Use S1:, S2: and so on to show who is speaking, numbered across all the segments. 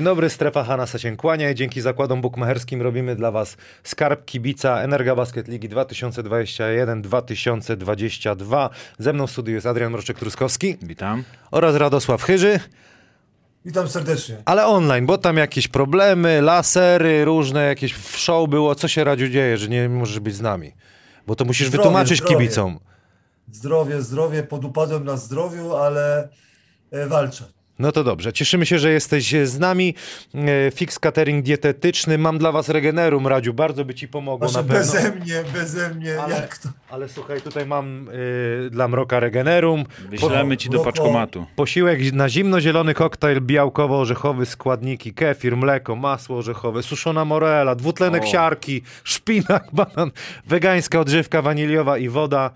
S1: Dzień dobry, strefa Hanasa się kłania i dzięki zakładom bukmacherskim robimy dla Was skarb kibica Energa Basket Ligi 2021-2022. Ze mną w studiu jest Adrian Mroczek-Truskowski
S2: Witam.
S1: oraz Radosław Chyży,
S3: Witam serdecznie.
S1: ale online, bo tam jakieś problemy, lasery, różne jakieś w show było. Co się Radziu dzieje, że nie możesz być z nami? Bo to musisz
S3: Zdrowie,
S1: wytłumaczyć
S3: zdrowie.
S1: kibicom.
S3: Zdrowie, zdrowie, podupadłem na zdrowiu, ale e, walczę.
S1: No to dobrze. Cieszymy się, że jesteś z nami. E, Fix catering dietetyczny. Mam dla was regenerum, Radziu. Bardzo by ci pomogło
S3: Proszę,
S1: na pewno.
S3: beze mnie, beze mnie,
S1: Ale-
S3: jak to?
S1: Ale słuchaj, tutaj mam y, dla Mroka Regenerum.
S2: Wyślemy ci do
S3: Mroko.
S2: paczkomatu.
S1: Posiłek na zimno zielony koktajl białkowo-orzechowy, składniki, kefir, mleko, masło orzechowe, suszona morela, dwutlenek
S2: O.
S1: siarki, szpinak, banan, wegańska odżywka waniliowa i woda.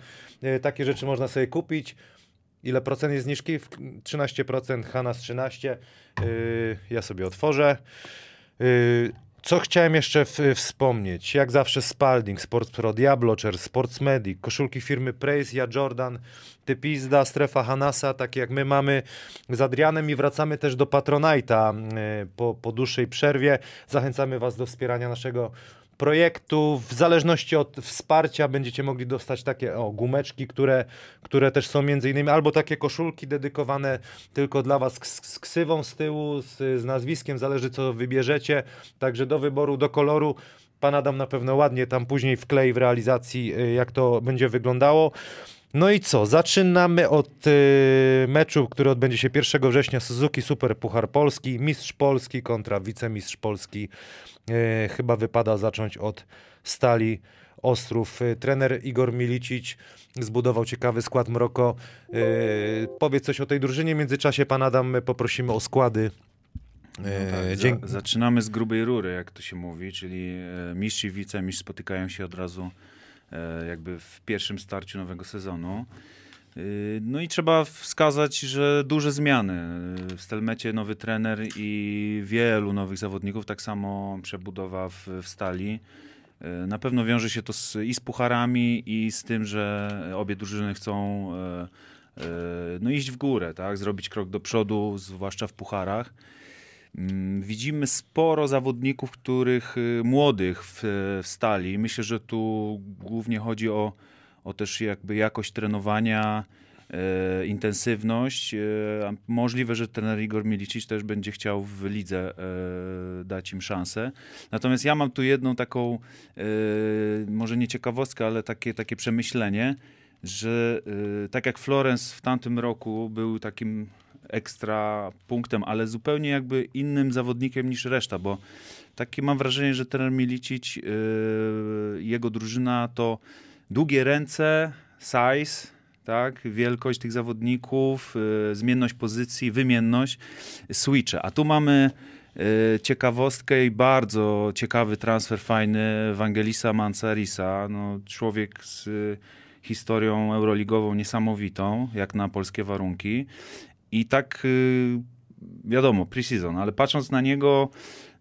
S1: Y, takie rzeczy można sobie kupić. Ile procent jest zniżki? W- 13%, Hanas 13%. Y, ja sobie otworzę. Y, Co chciałem jeszcze w, wspomnieć? Jak zawsze Spalding, Sports Pro, Diablocher, Sports Medic, koszulki firmy Praise, ja Jordan, Typizda, Strefa Hanasa, takie jak my mamy z Adrianem i wracamy też do Patronite'a y, po, po dłuższej przerwie. Zachęcamy Was do wspierania naszego projektu. W zależności od wsparcia będziecie mogli dostać takie o, gumeczki, które, które też są między innymi, albo takie koszulki dedykowane tylko dla Was z, z ksywą z tyłu, z, z nazwiskiem, zależy co wybierzecie. Także do wyboru, do koloru. Pan Adam na pewno ładnie tam później wklei w realizacji, y, jak to będzie wyglądało. No i co? Zaczynamy od y, meczu, który odbędzie się 1 września. Suzuki Super Puchar Polski. Mistrz Polski kontra wicemistrz Polski. Y, chyba wypada zacząć od Stali Ostrów. Y, trener Igor Milicic zbudował ciekawy skład Mroko. Y, powiedz coś o tej drużynie. W międzyczasie pan Adam my poprosimy o składy.
S2: No
S1: Y,
S2: tak,
S1: dzięk-
S2: za, zaczynamy z grubej rury, jak to się mówi, czyli mistrz i wicemistrz spotykają się od razu jakby w pierwszym starciu nowego sezonu. Y, No i trzeba wskazać, że duże zmiany. W Stelmecie nowy trener i wielu nowych zawodników, tak samo przebudowa w, w Stali. Y, Na pewno wiąże się to z, i z pucharami, i z tym, że obie drużyny chcą e, e, no iść w górę, tak? zrobić krok do przodu, zwłaszcza w pucharach. Mm, Widzimy sporo zawodników, których y, młodych w, w stali. Myślę, że tu głównie chodzi o, o też jakby jakość trenowania, e, intensywność. E, możliwe, że trener Igor Milicic też będzie chciał w lidze e, dać im szansę. Natomiast ja mam tu jedną taką, e, może nie ciekawostkę, ale takie, takie przemyślenie, że e, tak jak Florence w tamtym roku był takim ekstra punktem, ale zupełnie jakby innym zawodnikiem niż reszta, bo takie mam wrażenie, że trener Milicic, yy, jego drużyna to długie ręce, size, tak, wielkość tych zawodników, yy, zmienność pozycji, wymienność, switche. A tu mamy yy, ciekawostkę i bardzo ciekawy transfer fajny Evangelisa Mancerisa, no, człowiek z yy, historią euroligową niesamowitą, jak na polskie warunki. I tak y, wiadomo, pre-season, ale patrząc na niego,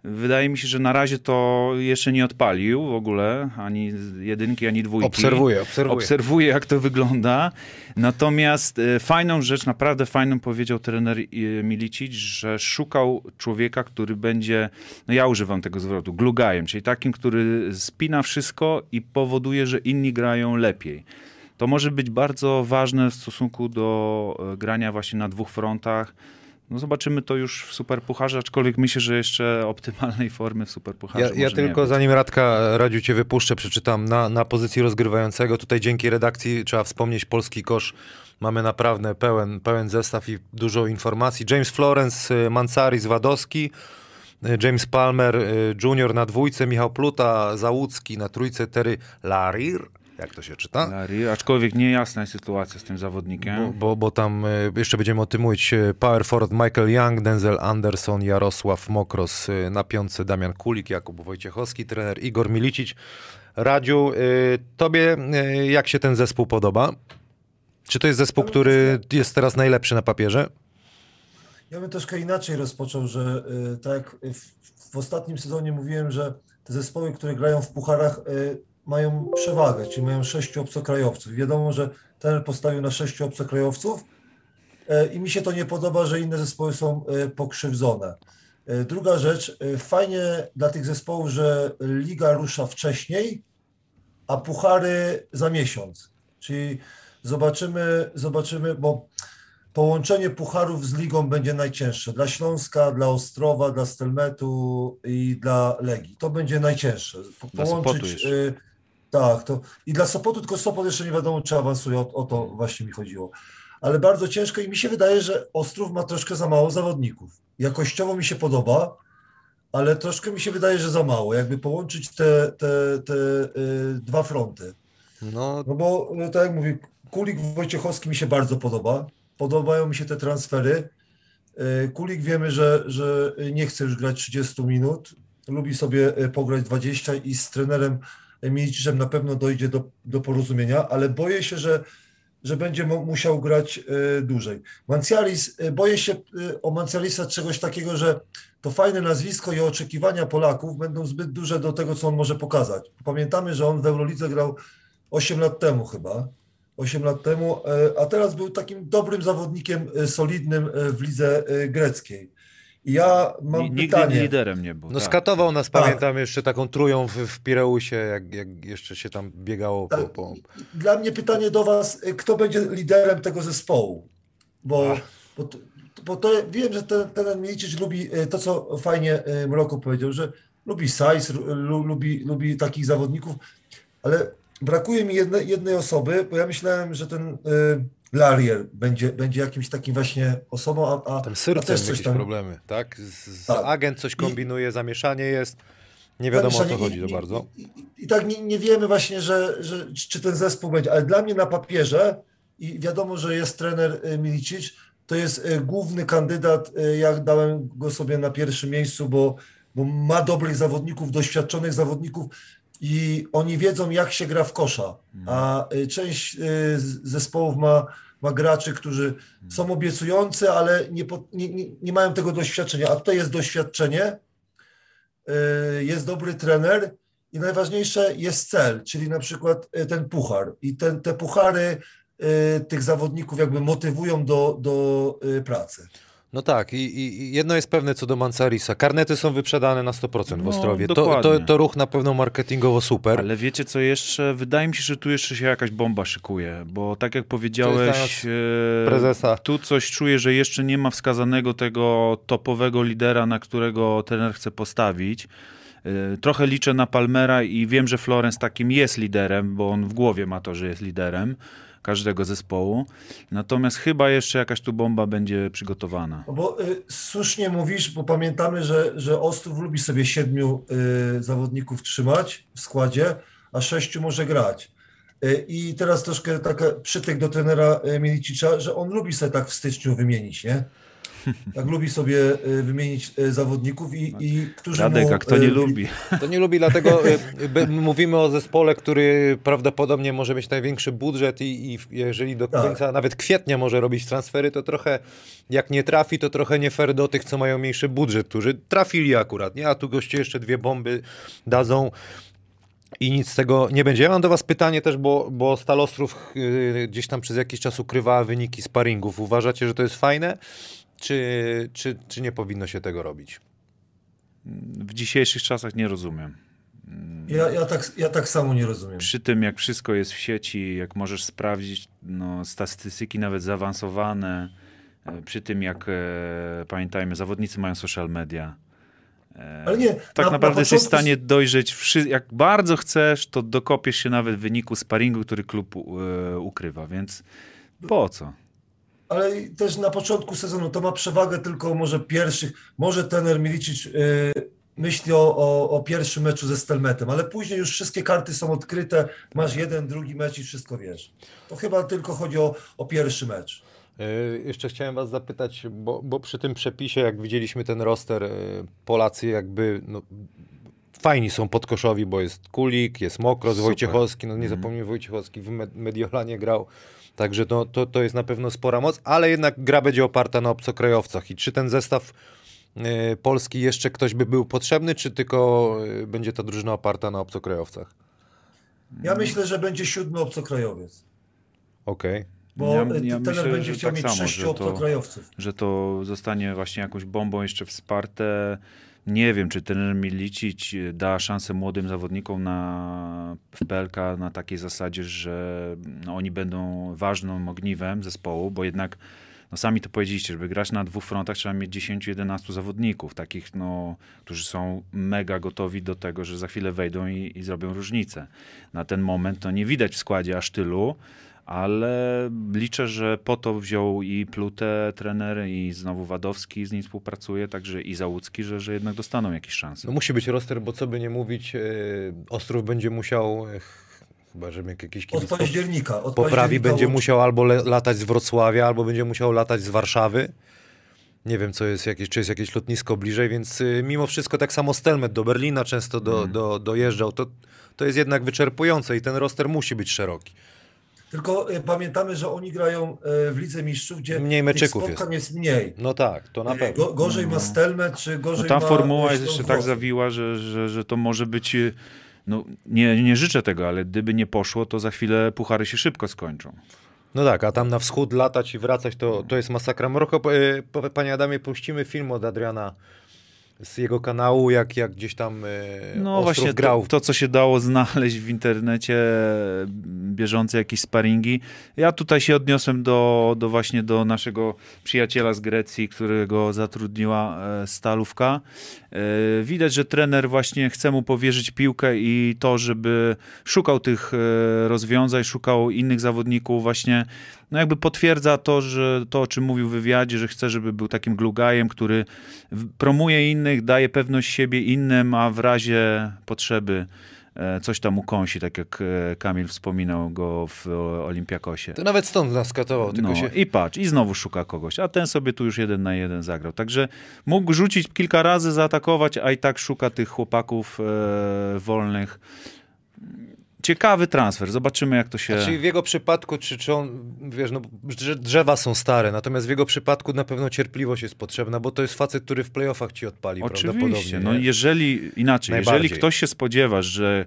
S2: wydaje mi się, że na razie to jeszcze nie odpalił w ogóle, ani jedynki, ani dwójki.
S1: Obserwuję, obserwuję.
S2: Obserwuję, jak to wygląda. Natomiast e, fajną rzecz, naprawdę fajną powiedział trener e, Milicic, że szukał człowieka, który będzie, no ja używam tego zwrotu, glugajem, czyli takim, który spina wszystko i powoduje, że inni grają lepiej. To może być bardzo ważne w stosunku do e, grania właśnie na dwóch frontach. No zobaczymy to już w Superpucharze, aczkolwiek myślę, że jeszcze optymalnej formy w Superpucharze
S1: Ja, ja tylko zanim Radka Radziu cię wypuszczę, przeczytam na, na pozycji rozgrywającego. Tutaj dzięki redakcji trzeba wspomnieć polski kosz. Mamy naprawdę pełen, pełen zestaw i dużo informacji. James Florence, y, Mancari, Zwadowski, y, James Palmer Jr. na dwójce, Michał Pluta, Załucki na trójce, Terry Larir. Jak to się czyta?
S2: Larry, aczkolwiek niejasna jest sytuacja z tym zawodnikiem.
S1: Bo, bo, bo tam y, jeszcze będziemy o tym mówić. y, Power forward Michael Young, Denzel Anderson, Jarosław Mokros y, na piątce, Damian Kulik, Jakub Wojciechowski, trener Igor Milicic. Radziu, tobie jak się ten zespół podoba? Czy to jest zespół, który jest teraz najlepszy na papierze?
S3: Ja bym troszkę inaczej rozpoczął, że tak jak w, w ostatnim sezonie mówiłem, że te zespoły, które grają w pucharach mają przewagę, czyli mają sześciu obcokrajowców. Wiadomo, że ten postawił na sześciu obcokrajowców y, i mi się to nie podoba, że inne zespoły są y, pokrzywdzone. E, Druga rzecz, e, fajnie dla tych zespołów, że liga rusza wcześniej, a puchary za miesiąc. Czyli zobaczymy, zobaczymy, bo połączenie pucharów z ligą będzie najcięższe. Dla Śląska, dla Ostrowa, dla Stelmetu i dla Legii. To będzie najcięższe. Po- Y, tak, to i dla Sopotu, tylko Sopot jeszcze nie wiadomo, czy awansuje. O, o to właśnie mi chodziło. Ale bardzo ciężko i mi się wydaje, że Ostrów ma troszkę za mało zawodników. Jakościowo mi się podoba, ale troszkę mi się wydaje, że za mało. Jakby połączyć te, te, te y, dwa fronty.
S1: No,
S3: No bo no, tak jak mówię, Kulik Wojciechowski mi się bardzo podoba. Podobają mi się te transfery. E, Kulik wiemy, że, że nie chce już grać 30 minut. Lubi sobie e, pograć 20 i z trenerem Miliciczem na pewno dojdzie do, do porozumienia, ale boję się, że, że będzie mu- musiał grać e, dłużej. Mancialis, e, boję się e, o Mancialisa czegoś takiego, że to fajne nazwisko i oczekiwania Polaków będą zbyt duże do tego, co on może pokazać. Pamiętamy, że on w Eurolidze grał 8 lat temu chyba. 8 lat temu, a teraz był takim dobrym zawodnikiem, solidnym w lidze greckiej. I ja mam
S2: Ni- Nigdy
S3: pytanie.
S2: liderem nie był.
S1: no
S2: tak.
S1: skatował nas,
S3: Tak.
S1: pamiętam, jeszcze taką trują w, w Pireusie, jak, jak jeszcze się tam biegało po...
S3: Tak.
S1: po...
S3: Dla mnie pytanie do Was, kto będzie liderem tego zespołu? Bo, bo, to- bo to wiem, że ten, ten Milicic lubi e, to, co fajnie e, Mroko powiedział, że lubi size, lu, lubi, lubi takich zawodników, ale brakuje mi jedne, jednej osoby, bo ja myślałem, że ten y, Larier będzie, będzie jakimś takim właśnie osobą, a, a,
S1: Tam
S3: a
S1: sercem
S3: też coś tam.
S1: problemy, tak? Z,
S3: Tak.
S1: agent coś kombinuje, zamieszanie jest. Nie wiadomo o co chodzi
S3: i-
S1: za
S3: i-
S1: bardzo.
S3: I, i, I tak nie, nie wiemy właśnie, że, że, czy ten zespół będzie, ale dla mnie na papierze i wiadomo, że jest trener y, Milicic, to jest y, główny kandydat, y, jak dałem go sobie na pierwszym miejscu, bo, bo ma dobrych zawodników, doświadczonych zawodników i oni wiedzą, jak się gra w kosza, a y, część y, zespołów ma, ma graczy, którzy są obiecujący, ale nie, nie, nie, mają tego doświadczenia, a tutaj jest doświadczenie, y, jest dobry trener i najważniejsze jest cel, czyli na przykład ten puchar. I ten, te puchary tych zawodników jakby motywują do, do pracy.
S1: No tak, i, i jedno jest pewne co do Mancarisa. Karnety są wyprzedane na 100% w
S2: No,
S1: Ostrowie. To, to, to ruch na pewno marketingowo super.
S2: Ale wiecie co jeszcze? Wydaje mi się, że tu jeszcze się jakaś bomba szykuje, bo tak jak powiedziałeś, e,
S1: prezesa.
S2: tu coś czuję, że jeszcze nie ma wskazanego tego topowego lidera, na którego trener chce postawić. E, Trochę liczę na Palmera i wiem, że Florence takim jest liderem, bo on w głowie ma to, że jest liderem każdego zespołu. Natomiast chyba jeszcze jakaś tu bomba będzie przygotowana.
S3: No bo y, słusznie mówisz, bo pamiętamy, że, że Ostrów lubi sobie siedmiu y, zawodników trzymać w składzie, a sześciu może grać. Y, I teraz troszkę taka przytyk do trenera y, Milicicza, że on lubi sobie tak w styczniu wymienić, nie? Tak lubi sobie y, wymienić y, zawodników i, i którzy
S2: Radek,
S3: mu...
S2: a kto nie
S3: y,
S2: lubi?
S1: To nie lubi, dlatego mówimy o zespole, który prawdopodobnie może mieć największy budżet i, i jeżeli do
S3: Tak.
S1: końca nawet kwietnia może robić transfery, to trochę jak nie trafi, to trochę nie fair do tych, co mają mniejszy budżet, którzy trafili akurat, nie? A tu goście jeszcze dwie bomby dadzą i nic z tego nie będzie. Ja mam do was pytanie też, bo, bo Stalostrów y, gdzieś tam przez jakiś czas ukrywała wyniki sparingów. Uważacie, że to jest fajne? Czy, czy, czy nie powinno się tego robić?
S2: W dzisiejszych czasach nie rozumiem.
S3: Ja, ja, tak, ja tak samo nie rozumiem.
S2: Przy tym, jak wszystko jest w sieci, jak możesz sprawdzić no, statystyki nawet zaawansowane, e, przy tym, jak e, pamiętajmy, zawodnicy mają social media. E,
S3: Ale nie,
S2: tak
S3: na-
S2: naprawdę
S3: na
S2: jesteś w stanie dojrzeć, wszy- jak bardzo chcesz, to dokopiesz się nawet wyniku sparingu, który klub e, ukrywa, więc po co?
S3: Ale też na początku sezonu to ma przewagę tylko może pierwszych, może trener Milicic y, myśli o, o, o pierwszym meczu ze Stelmetem, ale później już wszystkie karty są odkryte, masz jeden, drugi mecz i wszystko wiesz. To chyba tylko chodzi o, o pierwszy mecz.
S1: E, Jeszcze chciałem was zapytać, bo, bo przy tym przepisie, jak widzieliśmy ten roster, e, Polacy jakby no, fajni są podkoszowi, bo jest Kulik, jest Mokros,
S2: Super.
S1: Wojciechowski, no nie
S2: Mhm.
S1: zapomnij Wojciechowski w Med- Mediolanie grał, także to, to, to jest na pewno spora moc, ale jednak gra będzie oparta na obcokrajowcach i czy ten zestaw e, polski jeszcze ktoś by był potrzebny, czy tylko e, będzie ta drużyna oparta na obcokrajowcach?
S3: Ja myślę, że będzie siódmy obcokrajowiec.
S1: Okej.
S3: Bo
S2: Ja- ja myślę,
S3: będzie
S2: że
S3: chciał
S2: tak
S3: mieć
S2: samo,
S3: sześciu
S2: że to-
S3: obcokrajowców.
S2: że to zostanie właśnie jakąś bombą jeszcze wsparte. Nie wiem, czy trener Milicic da szansę młodym zawodnikom na, w PLK na takiej zasadzie, że no, oni będą ważnym ogniwem zespołu, bo jednak no sami to powiedzieliście, żeby grać na dwóch frontach trzeba mieć 10-11 zawodników, takich no, którzy są mega gotowi do tego, że za chwilę wejdą i, i zrobią różnicę. Na ten moment to nie widać w składzie aż tylu, ale liczę, że po to wziął i Plutę trener i znowu Wadowski z nim współpracuje, także i Załucki, że, że jednak dostaną jakieś szanse.
S1: No musi być roster, bo co by nie mówić, e, Ostrów będzie musiał, e, chyba że jakiś
S3: Od
S1: kibic po-
S3: października. Od
S1: poprawi,
S3: października
S1: będzie
S3: łącznie.
S1: musiał albo le, latać z Wrocławia, albo będzie musiał latać z Warszawy. Nie wiem, co jest jakieś, czy jest jakieś lotnisko bliżej, więc y, mimo wszystko tak samo Stelmet do Berlina często do,
S2: Mhm.
S1: do, dojeżdżał. To, to jest jednak wyczerpujące i ten roster musi być szeroki.
S3: Tylko e, pamiętamy, że oni grają e, w Lidze Mistrzów, gdzie
S1: Mniej
S3: tych
S1: meczyków
S3: spotkań jest mniej.
S1: No tak, to na
S3: E,
S1: pewno.
S3: Go, gorzej ma Stelmet, czy
S2: No
S3: gorzej
S2: ta
S3: ma
S2: formuła
S3: e,
S2: jest jeszcze tak zawiła, że, że, że to może być. No, nie, nie życzę tego, ale gdyby nie poszło, to za chwilę puchary się szybko skończą.
S1: No tak, a tam na wschód latać i wracać to, to jest masakra. Moroko, po- panie Adamie, puścimy film od Adriana z jego kanału, jak, jak gdzieś tam e,
S2: No właśnie,
S1: grał.
S2: to, to co się dało znaleźć w internecie, bieżące jakieś sparingi. Ja tutaj się odniosłem do, do właśnie do naszego przyjaciela z Grecji, którego zatrudniła e, Stalówka. E, Widać, że trener właśnie chce mu powierzyć piłkę i to, żeby szukał tych e, rozwiązań, szukał innych zawodników właśnie, no jakby potwierdza to, że to, o czym mówił w wywiadzie, że chce, żeby był takim glugajem, który promuje innych, daje pewność siebie innym, a w razie potrzeby e, coś tam ukąsi, tak jak e, Kamil wspominał go w Olimpiakosie.
S1: To nawet stąd nas katował, tylko
S2: No,
S1: się...
S2: I patrz, i znowu szuka kogoś, a ten sobie tu już jeden na jeden zagrał. Także mógł rzucić kilka razy, zaatakować, a i tak szuka tych chłopaków e, wolnych. Ciekawy transfer, zobaczymy jak to się...
S1: Czyli w jego przypadku, czy, czy on, wiesz, no drze- drzewa są stare, natomiast w jego przypadku na pewno cierpliwość jest potrzebna, bo to jest facet, który w playoffach ci odpali
S2: Oczywiście,
S1: prawdopodobnie.
S2: no
S1: nie?
S2: jeżeli, inaczej, jeżeli ktoś się spodziewa, że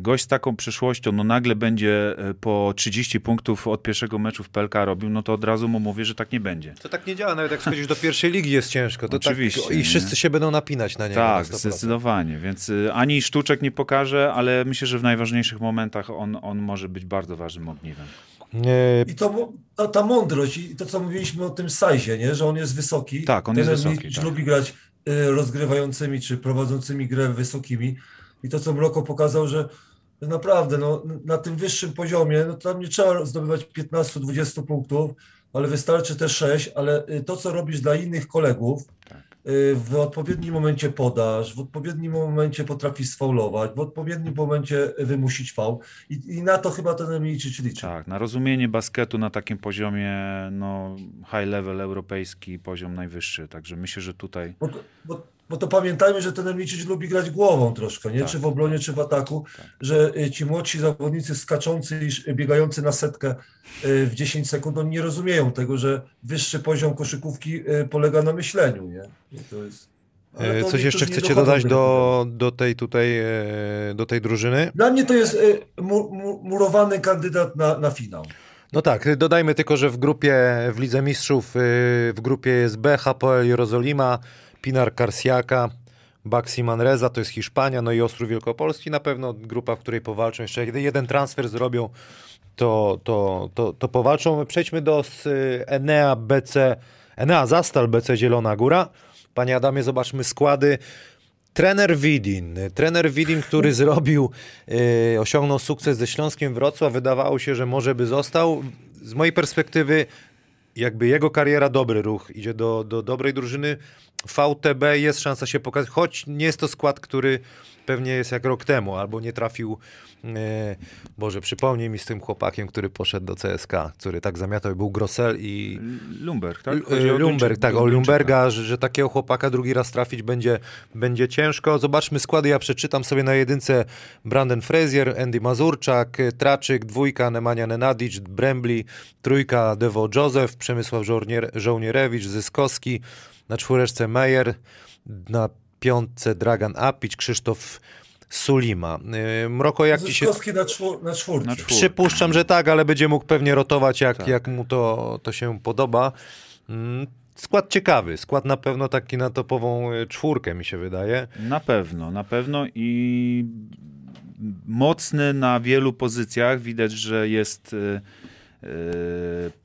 S2: gość z taką przyszłością, no nagle będzie e, po 30 punktów od pierwszego meczu w PLK robił, no to od razu mu mówię, że tak nie będzie.
S1: To tak nie działa, nawet jak schodzisz do pierwszej ligi jest ciężko. To
S2: Oczywiście,
S1: Tak, I
S2: nie?
S1: wszyscy się będą napinać na niego.
S2: Tak,
S1: na 100%.
S2: zdecydowanie, więc y, ani sztuczek nie pokaże, ale myślę, że w najważniejszych momentach on, on może być bardzo ważnym ogniwem.
S1: Nie,
S3: I to, ta, ta mądrość i to, co mówiliśmy o tym Sajzie, nie? że on jest wysoki.
S2: Tak, on jest wysoki, tak.
S3: lubi grać y, rozgrywającymi czy prowadzącymi grę wysokimi. I to, co Mroko pokazał, że naprawdę no, na tym wyższym poziomie, no tam nie trzeba zdobywać 15-20 punktów, ale wystarczy te 6, ale y, to, co robisz dla innych kolegów, y, w odpowiednim momencie podasz, w odpowiednim momencie potrafisz sfaulować, w odpowiednim momencie wymusić faul i, i na to chyba ten Milicic liczy.
S2: Tak, na rozumienie basketu na takim poziomie, no high level europejski, poziom najwyższy, także myślę, że tutaj
S3: Bo, bo, bo to pamiętajmy, że ten Emicic lubi grać głową troszkę, nie?
S2: Tak.
S3: Czy w obronie, czy w ataku,
S2: Tak.
S3: że y, ci młodsi zawodnicy skaczący i biegający na setkę y, w 10 sekund, oni nie rozumieją tego, że wyższy poziom koszykówki y, polega na myśleniu, nie? I to jest... to
S1: Coś jeszcze chcecie dodać do, do tej tutaj, e, do tej drużyny?
S3: Dla mnie to jest mu, mu, murowany kandydat na, na finał.
S1: No tak, dodajmy tylko, że w grupie, w Lidze Mistrzów, w grupie jest B, Hapoel Jerozolima, Pinar Karsiaka, Baxi Manresa, to jest Hiszpania, no i Ostrów Wielkopolski na pewno, grupa, w której powalczą jeszcze, jeden- transfer zrobią, to, to, to, to powalczą. Przejdźmy do s- Enea BC, Enea Zastal BC Zielona Góra. Panie Adamie, zobaczmy składy. Trener Widin, trener Widin, który zrobił, e, osiągnął sukces ze Śląskiem Wrocław, wydawało się, że może by został. Z mojej perspektywy, jakby jego kariera dobry ruch, idzie do, do dobrej drużyny. VTB jest szansa się pokazać, choć nie jest to skład, który pewnie jest jak rok temu, albo nie trafił, e, Boże, przypomnij mi z tym chłopakiem, który poszedł do CSK, który tak zamiatał, był Grosel i,
S2: Lumberg, tak?
S1: L-
S2: o
S1: Lumberg, tak, o. Lumberga, że, że takiego chłopaka drugi raz trafić będzie, będzie ciężko. Zobaczmy składy, ja przeczytam sobie na jedynce Brandon Frazier, Andy Mazurczak, Traczyk, dwójka Nemanja Nenadic, Brembli, trójka Devo Joseph, Przemysław Żołnier, Żołnierewicz, Zyskowski, na czwóreczce Meyer, na piątce Dragan Apić, Krzysztof Sulima. Y, Mroko, jak ci się...
S3: Na, czwór, na czwórce.
S2: Na czwórce.
S1: Przypuszczam, że tak, ale będzie mógł pewnie rotować, jak,
S2: Tak.
S1: jak mu to, to się podoba. Mm, Skład ciekawy, skład na pewno taki na topową y, czwórkę, mi się wydaje.
S2: Na pewno, na pewno i mocny na wielu pozycjach. Widać, że jest e,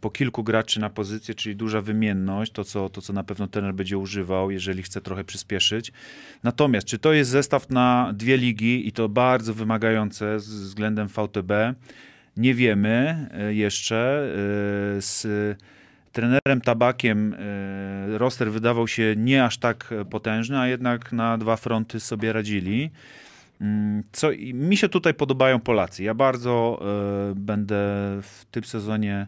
S2: po kilku graczy na pozycję, czyli duża wymienność, to co, to co na pewno trener będzie używał, jeżeli chce trochę przyspieszyć. Natomiast czy to jest zestaw na dwie ligi i to bardzo wymagające względem VTB? Nie wiemy e, jeszcze. E, Z trenerem Tabakiem e, roster wydawał się nie aż tak potężny, a jednak na dwa fronty sobie radzili. Mm, Co, mi się tutaj podobają Polacy. Ja bardzo e, będę w tym sezonie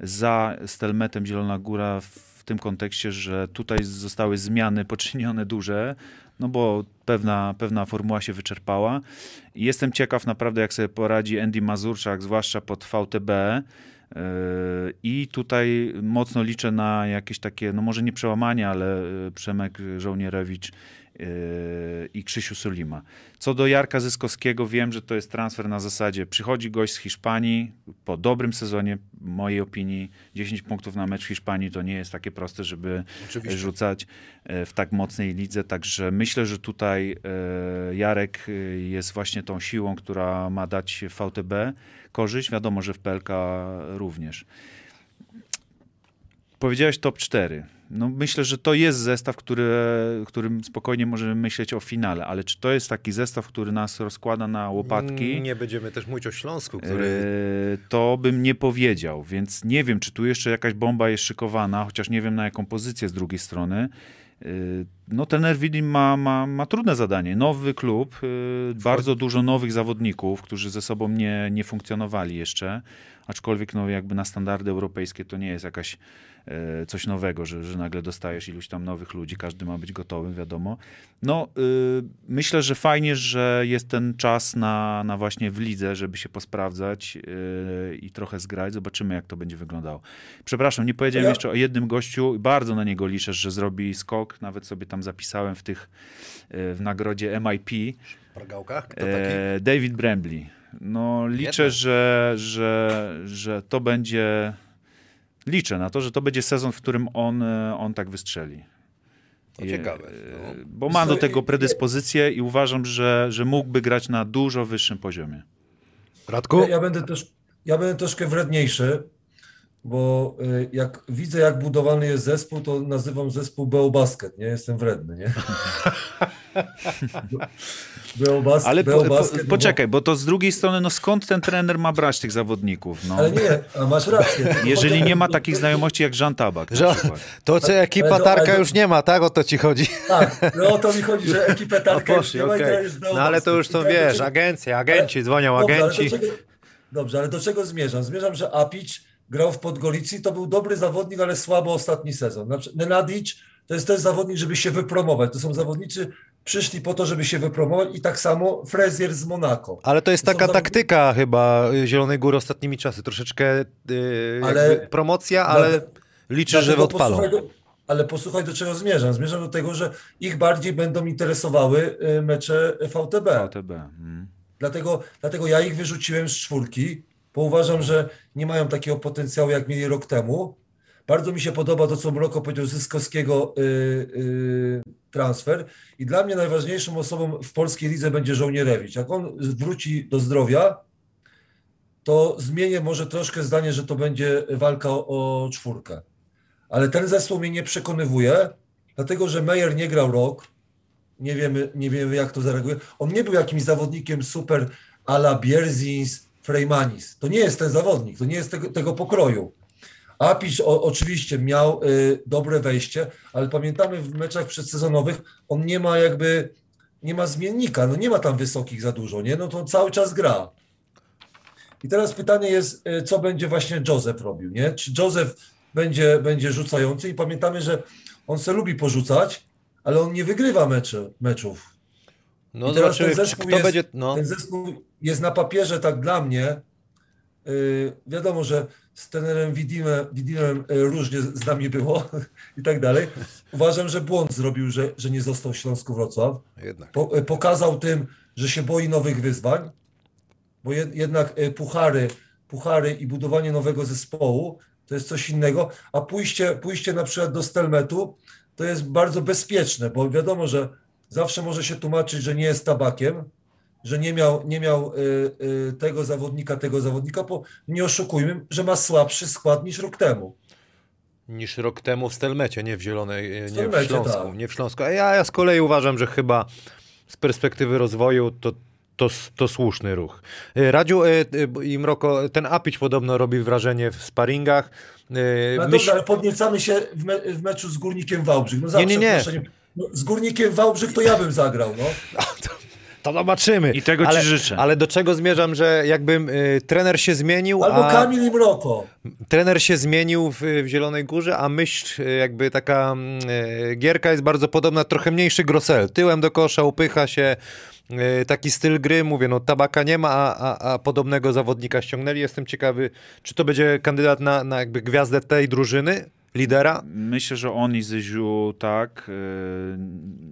S2: za Stelmetem Zielona Góra w tym kontekście, że tutaj zostały zmiany poczynione duże, no bo pewna, pewna formuła się wyczerpała. I jestem ciekaw naprawdę, jak sobie poradzi Andy Mazurczak, zwłaszcza pod VTB. Yy, I tutaj mocno liczę na jakieś takie, no może nie przełamanie, ale yy, Przemek Żołnierewicz i Krzysiu Sulima. Co do Jarka Zyskowskiego, wiem, że to jest transfer na zasadzie przychodzi gość z Hiszpanii po dobrym sezonie, w mojej opinii 10 punktów na mecz w Hiszpanii to nie jest takie proste, żeby
S1: Oczywiście.
S2: rzucać e, w tak mocnej lidze, także myślę, że tutaj e, Jarek e, jest właśnie tą siłą, która ma dać VTB korzyść, wiadomo, że w PLK również. Powiedziałeś top 4. No myślę, że to jest zestaw, który, którym spokojnie możemy myśleć o finale, ale czy to jest taki zestaw, który nas rozkłada na łopatki?
S1: Nie będziemy też mówić o Śląsku, który...
S2: E, to bym nie powiedział, więc nie wiem, czy tu jeszcze jakaś bomba jest szykowana, chociaż nie wiem na jaką pozycję z drugiej strony. E, No, trener Widim ma, ma, ma trudne zadanie. Nowy klub, e, bardzo dużo nowych zawodników, którzy ze sobą nie, nie funkcjonowali jeszcze, aczkolwiek no, jakby na standardy europejskie to nie jest jakaś e, coś nowego, że, że nagle dostajesz iluś tam nowych ludzi, każdy ma być gotowy, wiadomo. No, y, myślę, że fajnie, że jest ten czas na, na właśnie w lidze, żeby się posprawdzać y, i trochę zgrać. Zobaczymy, jak to będzie wyglądało. Przepraszam, nie powiedziałem
S3: Ja-
S2: jeszcze o jednym gościu. Bardzo na niego liczę, że zrobi skok. Nawet sobie tam zapisałem w tych, y, w nagrodzie MIP.
S1: Pargałka? Kto taki?
S2: E, David Brambly. No, liczę, że, że, że to będzie. Liczę na to, że to będzie sezon, w którym on, e, on tak wystrzeli.
S1: To
S2: I,
S1: ciekawe.
S2: e,
S1: No.
S2: Bo ma do tego predyspozycję i uważam, że, że mógłby grać na dużo wyższym poziomie.
S1: Radku?
S3: Ja, ja będę też, ja będę troszkę wredniejszy, bo y, jak widzę, jak budowany jest zespół, to nazywam zespół Beobasket, nie? Jestem wredny, nie? Beobasket,
S2: Ale po, po, poczekaj, bo to z drugiej strony, no skąd ten trener ma brać tych zawodników? No,
S3: Ale nie, a masz rację.
S2: jeżeli nie ma takich znajomości jak Jean Tabak.
S1: Że-. To co ekipa
S3: Ale to-
S1: Tarka
S3: ale to-
S1: już nie ma, tak? O to ci chodzi.
S3: Tak, no o to mi chodzi, że ekipę Tarka
S1: A
S3: już nie ma to jest
S1: No ale to już.
S3: I
S1: wiesz, agencje, agenci, dzwonią
S3: Dobrze, ale
S1: agenci.
S3: do czego, dobrze, ale do czego zmierzam? Zmierzam, że Apić grał w Podgoricy, to był dobry zawodnik, ale słabo ostatni sezon. Na przykład Nenadic to jest też zawodnik, żeby się wypromować. To są zawodnicy, przyszli po to, żeby się wypromować i tak samo Frezier z Monako.
S1: Ale to jest taka
S3: zawodnicy-
S1: taktyka chyba Zielonej Góry ostatnimi czasy. Troszeczkę yy,
S3: Ale-
S1: promocja, ale liczysz, że
S3: Dlatego
S1: odpalą.
S3: do, ale posłuchaj, do czego zmierzam. Zmierzam do tego, że ich bardziej będą interesowały y, mecze VTB.
S2: VTB. Mm.
S3: Dlatego, dlatego ja ich wyrzuciłem z czwórki, bo uważam, że nie mają takiego potencjału, jak mieli rok temu. Bardzo mi się podoba to, co Mroko powiedział, Zyskowskiego y, y, transfer. I dla mnie najważniejszą osobą w polskiej lidze będzie Żołnierewicz. Jak on wróci do zdrowia, to zmienię może troszkę zdanie, że to będzie walka o, o czwórkę. Ale ten zespół mnie nie przekonywuje, dlatego że Meyer nie grał rok. Nie wiemy, nie wiemy jak to zareaguje. On nie był jakimś zawodnikiem super a la Bierzins, Freymanis. To nie jest ten zawodnik, to nie jest tego, tego pokroju. Apisz o, oczywiście miał y, dobre wejście, ale pamiętamy w meczach przedsezonowych, on nie ma jakby, nie ma zmiennika, no nie ma tam wysokich za dużo, nie? No to on cały czas gra. I teraz pytanie jest, y, co będzie właśnie Joseph robił, nie? Czy Joseph będzie, będzie rzucający i pamiętamy, że on se lubi porzucać, ale on nie wygrywa meczy, meczów.
S1: No
S3: I teraz ten zespół jest-
S1: będzie... No.
S3: Ten zespół jest na papierze tak dla mnie. Yy, wiadomo, że z trenerem Widimem, Widimem yy, różnie z nami było i tak dalej. Uważam, że błąd zrobił, że, że nie został w Śląsku Wrocław.
S1: Jednak.
S3: Po, yy, pokazał tym, że się boi nowych wyzwań, bo jed, jednak e, puchary, puchary i budowanie nowego zespołu to jest coś innego, a pójście, pójście na przykład do Stelmetu to jest bardzo bezpieczne, bo wiadomo, że zawsze może się tłumaczyć, że nie jest tabakiem, że nie miał, nie miał y, y, tego zawodnika, tego zawodnika, bo nie oszukujmy, że ma słabszy skład niż rok temu.
S1: Niż rok temu w Stelmecie, nie w Zielonej, nie w Śląsku.
S3: tak.
S1: Nie w Śląsku. A ja, ja z kolei uważam, że chyba z perspektywy rozwoju to, to, to słuszny ruch. Y, Radziu y, y, i Mroko, ten Apić podobno robi wrażenie w sparingach. Y,
S3: No dobrze, ale podniecamy się w, me, w meczu z Górnikiem Wałbrzych. No za
S1: Nie, nie, nie.
S3: No, z Górnikiem Wałbrzych to ja bym zagrał, no.
S1: To zobaczymy.
S2: I tego ci
S1: ale,
S2: życzę.
S1: Ale do czego zmierzam, że jakby y, trener się zmienił,
S3: Albo
S1: a
S3: Kamil i Mroko.
S1: trener się zmienił w, w Zielonej Górze, a myśl y, jakby taka mm, y, gierka jest bardzo podobna, trochę mniejszy grosel. Tyłem do kosza, upycha się, y, taki styl gry, mówię, no tabaka nie ma, a, a, a podobnego zawodnika ściągnęli. Jestem ciekawy, czy to będzie kandydat na, na jakby gwiazdę tej drużyny, lidera?
S2: Myślę, że on i Zyziu tak. e,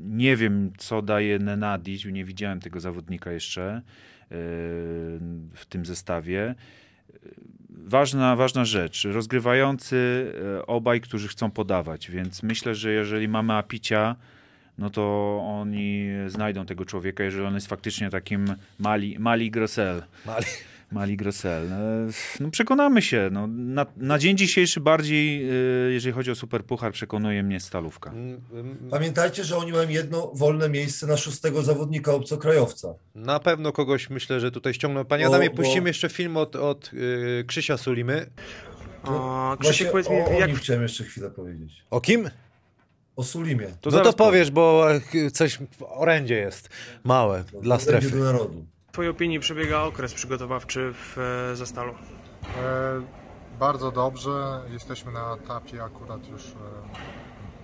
S2: Nie wiem, co daje Nenadić. Nie widziałem tego zawodnika jeszcze e, w tym zestawie. Ważna, ważna rzecz. Rozgrywający e, obaj, którzy chcą podawać, więc myślę, że jeżeli mamy Apicia, no to oni znajdą tego człowieka, jeżeli on jest faktycznie takim Mali, Mali Grosel.
S1: Mali.
S2: Mali Grosel. E, No przekonamy się. No, na, na dzień dzisiejszy bardziej, e, jeżeli chodzi o Super Puchar, przekonuje mnie Stalówka.
S1: Mm, mm,
S3: Pamiętajcie, że oni mają jedno wolne miejsce na szóstego zawodnika obcokrajowca.
S1: Na pewno kogoś myślę, że tutaj ściągną. Panie
S3: Bo-
S1: Adamie,
S3: bo-
S1: puścimy jeszcze film od, od y, Krzysia Sulimy.
S4: O, Krzysiek, powiedz mi,
S3: o, o
S4: jak,
S3: nim chciałem jeszcze chwilę powiedzieć.
S1: O kim?
S3: O Sulimie.
S2: To
S1: no to powiesz, bo e, coś w orędzie jest małe dla
S3: Do
S1: strefy.
S3: narodu.
S4: Twojej opinii przebiega okres przygotowawczy w e, Zastalu?
S5: E, Bardzo dobrze. Jesteśmy na etapie akurat już, e,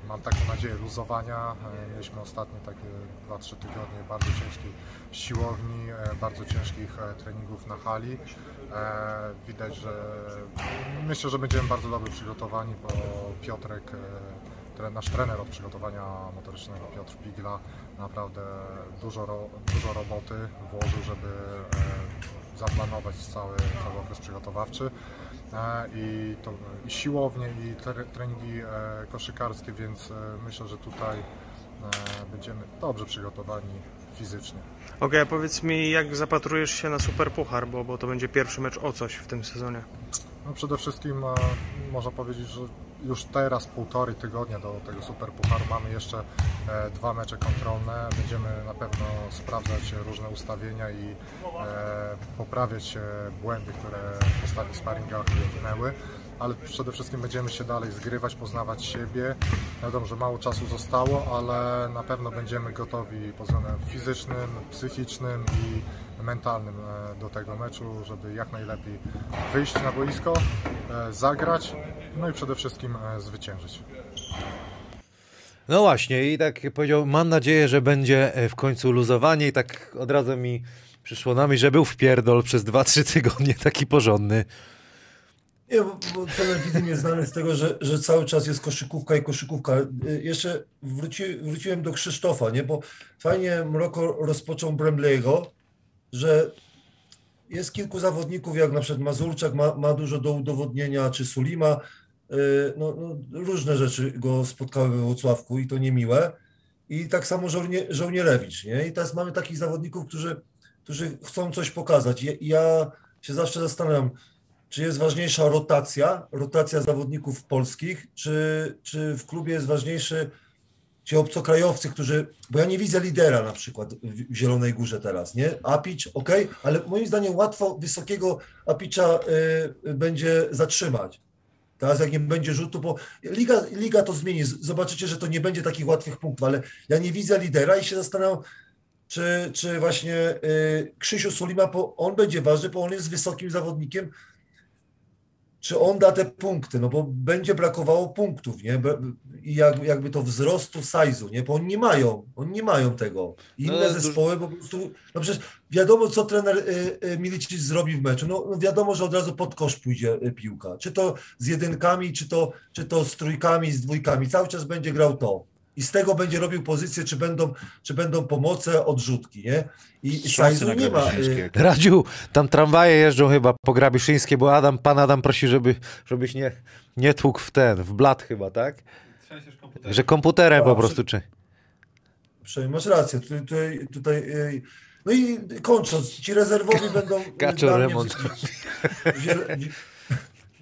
S5: mam taką nadzieję, luzowania. Mieliśmy ostatnie takie 2-3 tygodnie bardzo ciężkiej siłowni, bardzo ciężkich treningów na hali. Widać, że myślę, że będziemy bardzo dobrze przygotowani, bo Piotrek, tre- nasz trener od przygotowania motorycznego, Piotr Pigla, naprawdę dużo, dużo roboty włożył, żeby e, zaplanować cały, cały okres przygotowawczy. E, I, to, I siłownie, i tre- treningi e, koszykarskie, więc myślę, że tutaj będziemy dobrze przygotowani fizycznie.
S4: Okej, a powiedz mi, jak zapatrujesz się na Super Puchar, bo, bo to będzie pierwszy mecz o coś w tym sezonie.
S5: No przede wszystkim można powiedzieć, że już teraz półtorej tygodnia do tego Super Pucharu mamy jeszcze e, dwa mecze kontrolne. Będziemy na pewno sprawdzać różne ustawienia i e, poprawiać e, błędy, które w ostatnich sparingach wynęły. Ale przede wszystkim będziemy się dalej zgrywać, poznawać siebie. Wiadomo, że mało czasu zostało, ale na pewno będziemy gotowi pod względem fizycznym, psychicznym i mentalnym do tego meczu, żeby jak najlepiej wyjść na boisko, zagrać, no i przede wszystkim e, zwyciężyć.
S1: No właśnie, i tak powiedział, mam nadzieję, że będzie e, w końcu luzowanie i tak od razu mi przyszło na myśl, że był wpierdol przez 2-3 tygodnie taki porządny.
S3: Nie, bo, bo Widym jest znany z tego, że, że cały czas jest koszykówka i koszykówka. Y, Jeszcze wróci, wróciłem do Krzysztofa, nie? bo fajnie Mroko rozpoczął Bremlego, że jest kilku zawodników, jak na przykład Mazurczak ma, ma dużo do udowodnienia, czy Sulima. Y, No, no, różne rzeczy go spotkały we Włocławku i to niemiłe. I tak samo żołnie, Żołnierewicz. Nie? I teraz mamy takich zawodników, którzy, którzy chcą coś pokazać. Ja, ja się zawsze zastanawiam, czy jest ważniejsza rotacja, rotacja zawodników polskich, czy, czy w klubie jest ważniejszy ci obcokrajowcy, którzy, bo ja nie widzę lidera na przykład w Zielonej Górze teraz, nie? Apić, ok, ale moim zdaniem łatwo wysokiego Apicza y, będzie zatrzymać. Teraz jak nie będzie rzutu, bo liga, liga to zmieni, zobaczycie, że to nie będzie takich łatwych punktów, ale ja nie widzę lidera i się zastanawiam, czy, czy właśnie y, Krzysiu Sulima, on będzie ważny, bo on jest wysokim zawodnikiem, czy on da te punkty, no bo będzie brakowało punktów, nie? I jak, jakby to wzrostu size'u, nie? Bo oni nie mają, oni nie mają tego. Inne
S1: No,
S3: zespoły po prostu, no przecież wiadomo, co trener y, y, Milicic zrobi w meczu, no, no wiadomo, że od razu pod kosz pójdzie y, piłka, czy to z jedynkami, czy to, czy to z trójkami, z dwójkami, cały czas będzie grał to. I z tego będzie robił pozycję, czy będą, czy będą pomoce, odrzutki, nie? I
S2: na
S3: nie ma. Y,
S1: Radziu, tam tramwaje jeżdżą chyba po Grabiszyńskie, bo Adam, pan Adam prosi, żeby, żebyś nie, nie tłukł w ten, w blat chyba, tak? Że komputerem
S3: A,
S1: po
S3: przy-
S1: prostu, czy...
S3: Przynajmniej masz rację. Tutaj, tutaj, tutaj, y, no i kończąc, ci rezerwowi będą.
S1: Kaczor remont.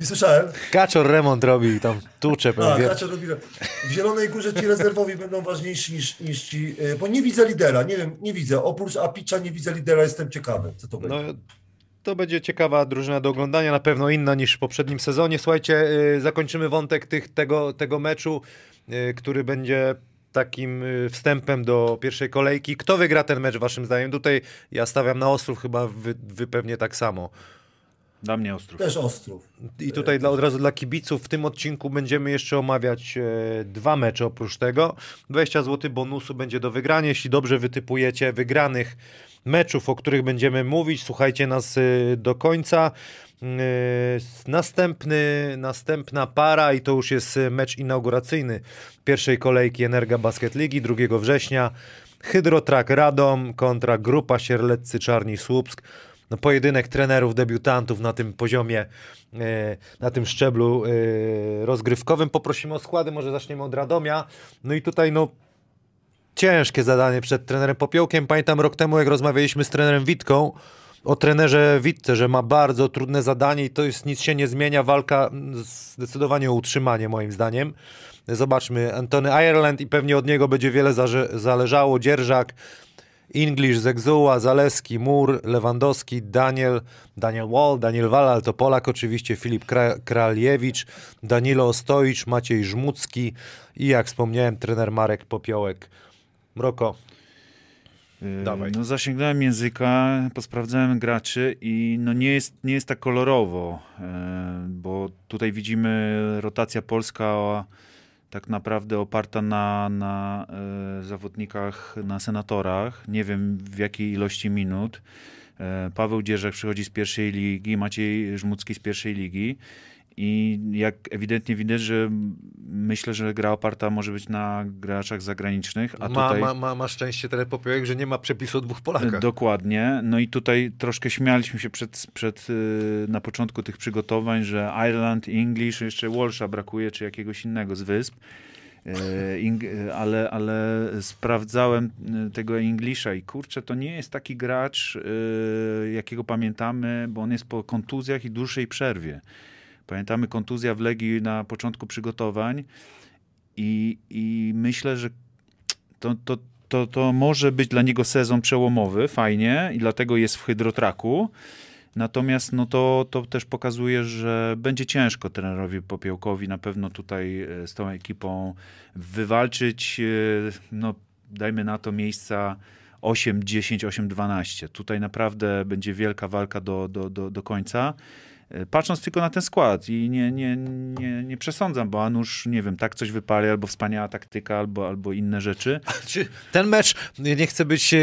S3: Nie słyszałem.
S1: Kaczor remont robi tam tucze
S3: A,
S1: pewnie.
S3: Kaczor robi. W Zielonej Górze ci rezerwowi będą ważniejsi niż, niż ci. y, Bo nie widzę lidera. Nie wiem, nie widzę. Oprócz Apicza nie widzę lidera. Jestem ciekawy, co to będzie.
S1: No, to będzie ciekawa drużyna do oglądania, na pewno inna niż w poprzednim sezonie. Słuchajcie, y, zakończymy wątek tych, tego, tego meczu, y, który będzie takim wstępem do pierwszej kolejki. Kto wygra ten mecz waszym zdaniem? Tutaj ja stawiam na Ostrów, chyba wy, wy pewnie tak samo.
S2: Dla mnie Ostrów.
S3: Też Ostrów.
S1: I tutaj dla, od razu dla kibiców w tym odcinku będziemy jeszcze omawiać e, dwa mecze oprócz tego. 20 zł bonusu będzie do wygrania. Jeśli dobrze wytypujecie wygranych meczów, o których będziemy mówić, słuchajcie nas e, do końca. E, następny, następna para i to już jest e, mecz inauguracyjny pierwszej kolejki Energa Basket Ligi 2 września. Hydrotrak Radom kontra Grupa Sierleccy Czarni Słupsk no, pojedynek trenerów, debiutantów na tym poziomie, e, na tym szczeblu e, rozgrywkowym. Poprosimy o składy, może zaczniemy od Radomia. No i tutaj no ciężkie zadanie przed trenerem Popiołkiem. Pamiętam rok temu, jak rozmawialiśmy z trenerem Witką, o trenerze Witce, że ma bardzo trudne zadanie i to jest, nic się nie zmienia, walka zdecydowanie o utrzymanie moim zdaniem. Zobaczmy, Antony Ireland i pewnie od niego będzie wiele zależało. Dzierżak, English, Zegzuła, Zaleski, Mur, Lewandowski, Daniel, Daniel Wall, Daniel Walal, to Polak oczywiście, Filip Kra- Kraliewicz, Danilo Ostojcz, Maciej Żmucki i jak wspomniałem, trener Marek Popiołek. Mroko,
S2: Yy,
S1: Dawaj.
S2: No zasięgnąłem języka, posprawdzałem graczy i no nie jest, nie jest tak kolorowo, yy, bo tutaj widzimy rotacja polska tak naprawdę oparta na, na yy, zawodnikach, na senatorach. Nie wiem w jakiej ilości minut. Yy, Paweł Dzierzak przychodzi z pierwszej ligi, Maciej Żmucki z pierwszej ligi. I jak ewidentnie widać, że myślę, że gra oparta może być na graczach zagranicznych, a
S1: ma,
S2: tutaj...
S1: ma, ma, ma szczęście trener Popiołek, że nie ma przepisu o dwóch Polakach.
S2: Dokładnie. No i tutaj troszkę śmialiśmy się przed, przed, y, na początku tych przygotowań, że Ireland, English, jeszcze Walsha brakuje, czy jakiegoś innego z wysp. Y, ale, ale sprawdzałem y, tego Englisha i kurczę, to nie jest taki gracz, jakiego pamiętamy, bo on jest po kontuzjach i dłuższej przerwie. Pamiętamy kontuzja w Legii na początku przygotowań i, i myślę, że to, to, to, to może być dla niego sezon przełomowy, fajnie, i dlatego jest w hydrotraku. Natomiast no to, to też pokazuje, że będzie ciężko trenerowi Popiełkowi na pewno tutaj e, z tą ekipą wywalczyć, e, no dajmy na to miejsca 8, 10, 8, 12. Tutaj naprawdę będzie wielka walka do, do, do, do końca. E, Patrząc tylko na ten skład i nie, nie, nie, nie przesądzam, bo Anusz, nie wiem, tak coś wypali, albo wspaniała taktyka, albo, albo inne rzeczy.
S1: Czy ten mecz, nie chcę być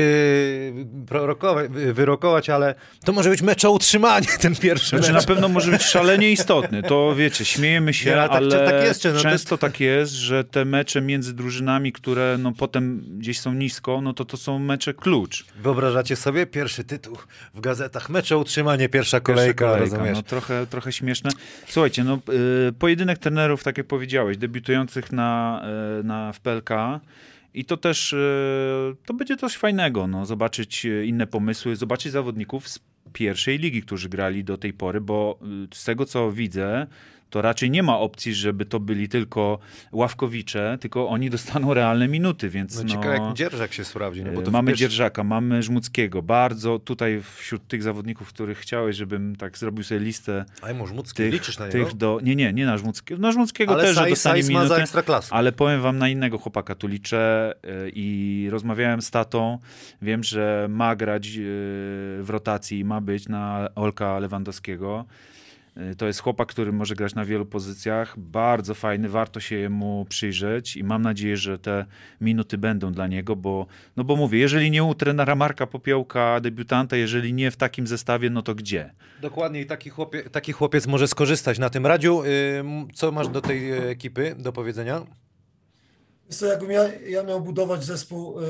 S1: prorokować, wyrokować, ale to może być mecz o utrzymanie, ten pierwszy
S2: Znaczy na
S1: mecz.
S2: pewno może być szalenie istotny. To wiecie, śmiejemy się,
S1: Nie, ale
S2: ale,
S1: tak- tak jest, czy no to-
S2: często tak jest, że te mecze między drużynami, które no potem gdzieś są nisko, no to to są mecze klucz.
S1: Wyobrażacie sobie pierwszy tytuł w gazetach, mecz o utrzymanie, pierwsza
S2: Pierwsza
S1: kolejka, rozumiesz?
S2: no trochę, trochę śmieszne. Słuchajcie, no y, pojedynek trenerów, tak jak powiedziałeś, debiutujących na, y, na w i to też, y, to będzie coś fajnego, no, zobaczyć inne pomysły, zobaczyć zawodników z pierwszej ligi, którzy grali do tej pory, bo z tego co widzę, to raczej nie ma opcji, żeby to byli tylko ławkowicze, tylko oni dostaną realne minuty, więc
S1: No
S2: no,
S1: ciekawe jak Dzierżak się sprawdzi. No, bo to w
S2: mamy
S1: pierwszy-
S2: Dzierżaka, mamy Żmuckiego. Bardzo tutaj wśród tych zawodników, których chciałeś, żebym tak zrobił sobie listę
S1: Aj, może Mucki,
S2: tych,
S1: liczysz na niego?
S2: tych do... Nie, nie, nie na Żmuckiego. Na Żmuckiego
S1: Ale
S2: też, że
S1: Saj,
S2: dostanie minuty.
S1: ekstraklasę.
S2: Ale powiem wam, na innego chłopaka tu liczę y, i rozmawiałem z tatą. Wiem, że ma grać y, w rotacji ma być na Olka Lewandowskiego. Y, To jest chłopak, który może grać na wielu pozycjach. Bardzo fajny, warto się jemu przyjrzeć i mam nadzieję, że te minuty będą dla niego, bo, no bo mówię, jeżeli nie u trenera Marka Popiołka, debiutanta, jeżeli nie w takim zestawie, no to gdzie?
S1: Dokładnie i taki, chłopie, taki chłopiec może skorzystać na tym. Radziu, ym, co masz do tej e, ekipy do powiedzenia?
S3: Wiesz Co, jakbym ja, ja miał budować zespół y,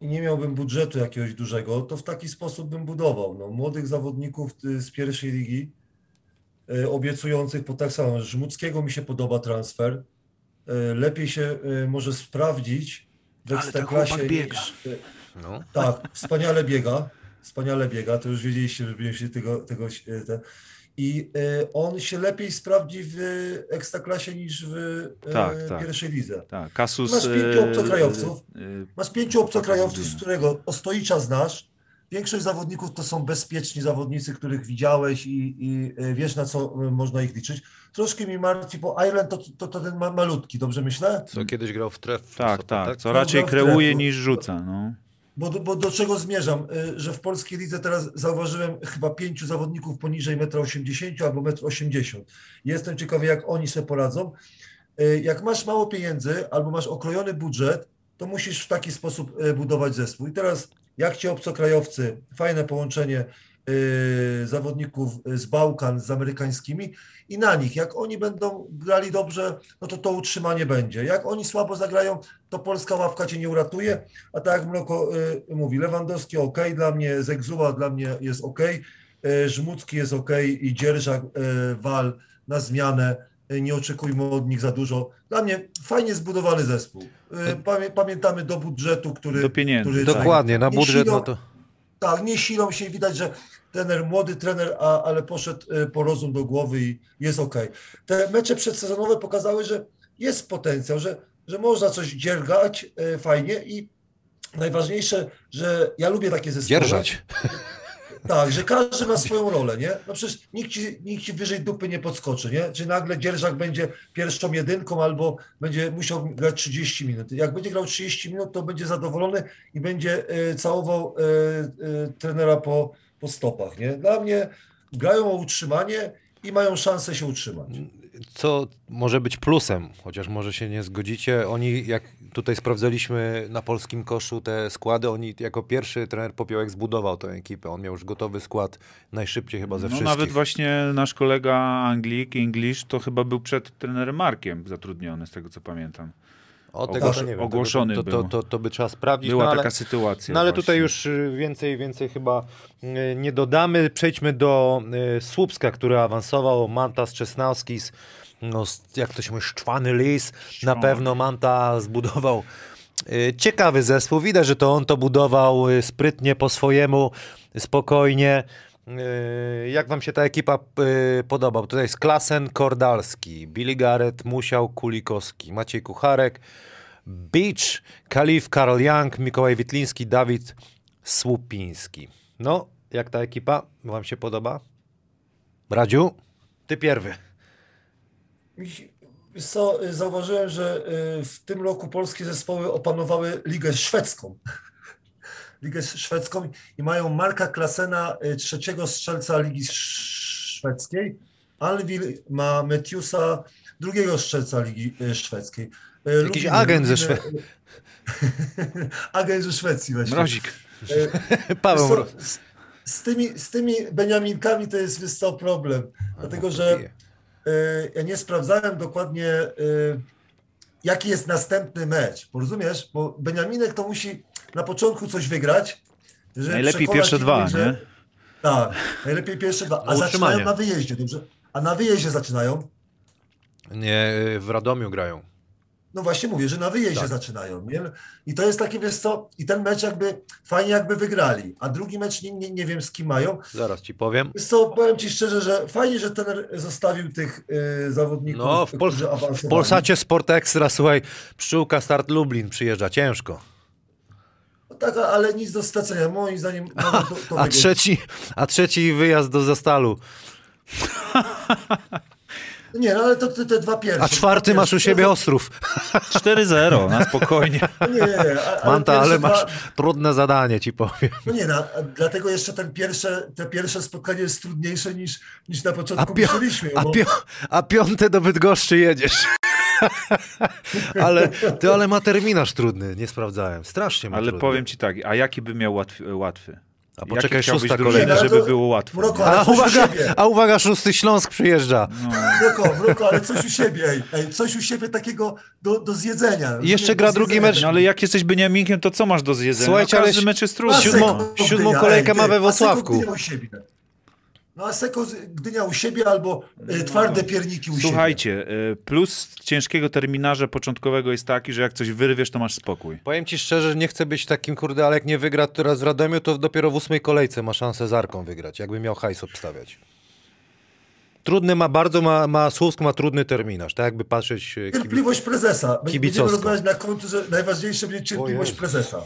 S3: i nie miałbym budżetu jakiegoś dużego, to w taki sposób bym budował. No, młodych zawodników y, z pierwszej ligi, y, obiecujących po tak samo. Żmuckiego mi się podoba transfer. Y, lepiej się y, może sprawdzić w
S2: Ale
S3: ekstraklasie.
S2: chłopak biega.
S3: niż-
S1: No.
S3: tak, wspaniale biega. Wspaniale biega, to już wiedzieliście, że będziecie tego, tego e, te, i e, on się lepiej sprawdzi w ekstraklasie niż w e,
S2: Tak, tak.
S3: pierwszej lidze.
S2: Tak, Kasus...
S3: Masz pięciu
S2: e,
S3: obcokrajowców.
S2: e,
S3: Masz pięciu obcokrajowców, z którego Ostojicza znasz. Większość zawodników to są bezpieczni zawodnicy, których widziałeś i, i e, wiesz na co e, można ich liczyć. Troszkę mi martwi, bo Ireland to, to, to ten ma, malutki, dobrze myślę?
S1: Co kiedyś grał w tref.
S2: Tak, tak, co
S3: No,
S2: raczej kreuje niż rzuca, no.
S3: Bo, do- bo do czego zmierzam? Y, Że w polskiej lidze teraz zauważyłem chyba pięciu zawodników poniżej 1,80 m albo 1,80 m. Jestem ciekawy, jak oni sobie poradzą. Jak masz mało pieniędzy albo masz okrojony budżet, to musisz w taki sposób budować zespół. I teraz, jak ci obcokrajowcy, fajne połączenie y, zawodników z Bałkan z amerykańskimi i na nich, jak oni będą grali dobrze, no to to utrzymanie będzie. Jak oni słabo zagrają, to polska ławka cię nie uratuje. A tak jak Mloko y, mówi, Lewandowski ok, dla mnie Zegzuła dla mnie jest ok, y, Żmucki jest ok i Dzierżak, y, Wal na zmianę. Nie oczekujmy od nich za dużo. Dla mnie fajnie zbudowany zespół. Y, Pamię, pamiętamy do budżetu, który...
S2: Do pieniędzy,
S3: który
S2: tak.
S1: Dokładnie, na
S3: Nie
S1: budżet,
S3: silą-
S1: no to...
S3: tak, nie silą się i widać, że trener, młody trener, a, ale poszedł y, po rozum do głowy i jest ok. Te mecze przedsezonowe pokazały, że jest potencjał, że, że można coś dziergać y, fajnie i najważniejsze, że ja lubię takie zespoły.
S1: Dzierżać.
S3: Tak, że każdy ma swoją rolę, nie? No przecież nikt ci, nikt ci wyżej dupy nie podskoczy, nie? Czy nagle Dzierżak będzie pierwszą jedynką albo będzie musiał grać 30 minut. Jak będzie grał 30 minut, to będzie zadowolony i będzie e, całował e, e, trenera po, po stopach, nie? Dla mnie grają o utrzymanie i mają szansę się utrzymać.
S1: Co może być plusem, chociaż może się nie zgodzicie. Oni, jak tutaj sprawdzaliśmy na polskim koszu te składy, oni jako pierwszy trener Popiołek zbudował tę ekipę. On miał już gotowy skład najszybciej chyba ze
S2: No
S1: wszystkich.
S2: nawet właśnie nasz kolega Anglik, English, to chyba był przed trenerem Markiem zatrudniony, z tego co pamiętam.
S1: O, tego
S3: ogłosz-
S1: nie wiem.
S2: ogłoszony
S1: to, to, to, to by trzeba sprawdzić.
S2: Była
S1: no, ale,
S2: taka sytuacja.
S1: no ale
S2: właśnie.
S1: tutaj już y, więcej, więcej chyba y, nie dodamy. Przejdźmy do y, Słupska, który awansował. Mantas Czesnauskis, no, jak to się mówi, szczwany lis. Na pewno Manta zbudował ciekawy zespół. Widać, że to on to budował sprytnie, po swojemu, spokojnie. Y, Jak wam się ta ekipa y, podoba? Tutaj jest Klasen, Kordalski, Billy Garrett, Musiał, Kulikowski, Maciej Kucharek, Beach, Kalif, Karol Young, Mikołaj Witliński, Dawid Słupiński. No, jak ta ekipa wam się podoba? Radziu, ty pierwy.
S3: Wiesz co, y, zauważyłem, że y, w tym roku polskie zespoły opanowały Ligę Szwedzką. Ligę Szwedzką i mają Marka Klasena, y, trzeciego strzelca Ligi Sz- Szwedzkiej. Alwil ma Metiusa, drugiego strzelca Ligi y, Szwedzkiej. Y,
S1: Jakiś
S3: lubimy-
S1: agent ze
S3: lubimy- agent ze Szwecji właśnie.
S2: Mrozik.
S1: Paweł
S3: z, z, tymi, z tymi Beniaminkami to jest co, problem. Dlatego, że y, ja nie sprawdzałem dokładnie, jaki jest następny mecz. Rozumiesz? Bo Beniaminek to musi na początku coś wygrać. żeby
S2: Najlepiej pierwsze
S3: innych,
S2: dwa,
S3: że-
S2: nie?
S3: Tak, najlepiej pierwsze dwa. A
S1: Na
S3: zaczynają na wyjeździe, dobrze? A na wyjeździe zaczynają.
S1: Nie, w Radomiu grają.
S3: No właśnie mówię, że na wyjeździe
S1: Tak.
S3: zaczynają. Nie? I to jest takie, wiesz co, i ten mecz jakby fajnie jakby wygrali, a drugi mecz nie, nie, nie wiem z kim mają.
S1: Zaraz ci powiem.
S3: Wiesz co, powiem Ci szczerze, że fajnie, że trener zostawił tych y, zawodników,
S1: No, w, Pol- w. Polsacie Sport Extra, słuchaj, pszczółka Start Lublin przyjeżdża ciężko.
S3: Tak, ale nic do stracenia. Moim zdaniem to, to
S1: A trzeci, a trzeci wyjazd do Zastalu.
S3: Nie, no ale to te, te dwa pierwsze.
S1: A czwarty
S3: Dwa
S1: masz u siebie Ostrów.
S2: 4-0, na spokojnie.
S3: No Nie, nie, nie. a- ale
S1: Manta, ale
S3: dwa-
S1: masz trudne zadanie, ci powiem.
S3: No nie, no, a dlatego jeszcze ten pierwsze, te pierwsze spotkanie jest trudniejsze niż, niż na
S1: A,
S3: początku
S1: pio,
S3: myśleliśmy.
S1: a,
S3: bo-
S1: pio, a piąte do Bydgoszczy jedziesz. ale, ty, ale ma terminarz trudny, nie sprawdzałem. Strasznie ma
S2: Ale
S1: trudny.
S2: powiem ci tak, a jaki by miał łatwy? łatwy?
S1: A
S2: Jakie
S1: poczekaj,
S2: chciałbyś
S1: szósta kolejna.
S3: Ale
S2: żeby
S3: to-
S2: było łatwo.
S3: Mroko, ale
S1: A uwaga, a uwaga, szósty Śląsk przyjeżdża.
S2: No.
S3: Mroko, mroko, ale coś u siebie, ej, coś u siebie takiego do, do zjedzenia.
S1: jeszcze gra drugi
S3: zjedzenia.
S1: mecz.
S2: No ale jak jesteś Beniaminkiem, to co masz do zjedzenia?
S1: Słuchajcie,
S2: no,
S1: ale
S2: każdy
S1: si-
S2: mecz jest trudny.
S1: siódmą- siódmą kolejkę
S3: ej,
S1: ma we
S3: ty, No a Seko Gdynia u siebie albo y, twarde pierniki u siebie.
S2: Słuchajcie, y, plus ciężkiego terminarza początkowego jest taki, że jak coś wyrwiesz, to masz spokój.
S1: Powiem ci szczerze, nie chcę być takim kurde, ale jak nie wygra teraz w Radomiu, to dopiero w ósmej kolejce ma szansę z Arką wygrać, jakby miał hajs obstawiać. Trudny ma, bardzo ma, ma Słupsk ma trudny terminarz, tak jakby patrzeć e.
S3: Cierpliwość prezesa. Będziemy
S1: Kibicowsko.
S3: rozmawiać na końcu, że najważniejsze będzie cierpliwość prezesa.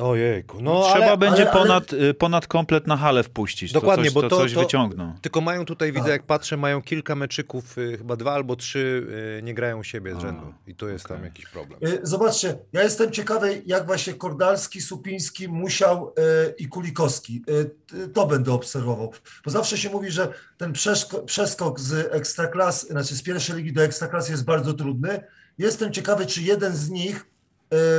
S1: Ojejku, no
S2: Trzeba
S1: ale,
S2: będzie
S3: ale- ale-
S2: ponad, y, ponad komplet na halę wpuścić.
S1: Dokładnie,
S2: to coś,
S1: bo
S2: to,
S1: to-
S2: coś
S1: to-
S2: wyciągną.
S1: Tylko mają tutaj, widzę jak patrzę, mają kilka meczyków, y, chyba dwa albo trzy y, nie grają siebie z rzędu. I to jest tam
S2: okej.
S1: jakiś problem.
S3: Y, Zobaczcie, ja jestem ciekawy, jak właśnie Kordalski, Supiński, Musiał y, i Kulikowski. Y, To będę obserwował. Bo zawsze się mówi, że ten przeszko- przeskok z ekstraklas, znaczy z pierwszej ligi do ekstraklasy jest bardzo trudny. Jestem ciekawy, czy jeden z nich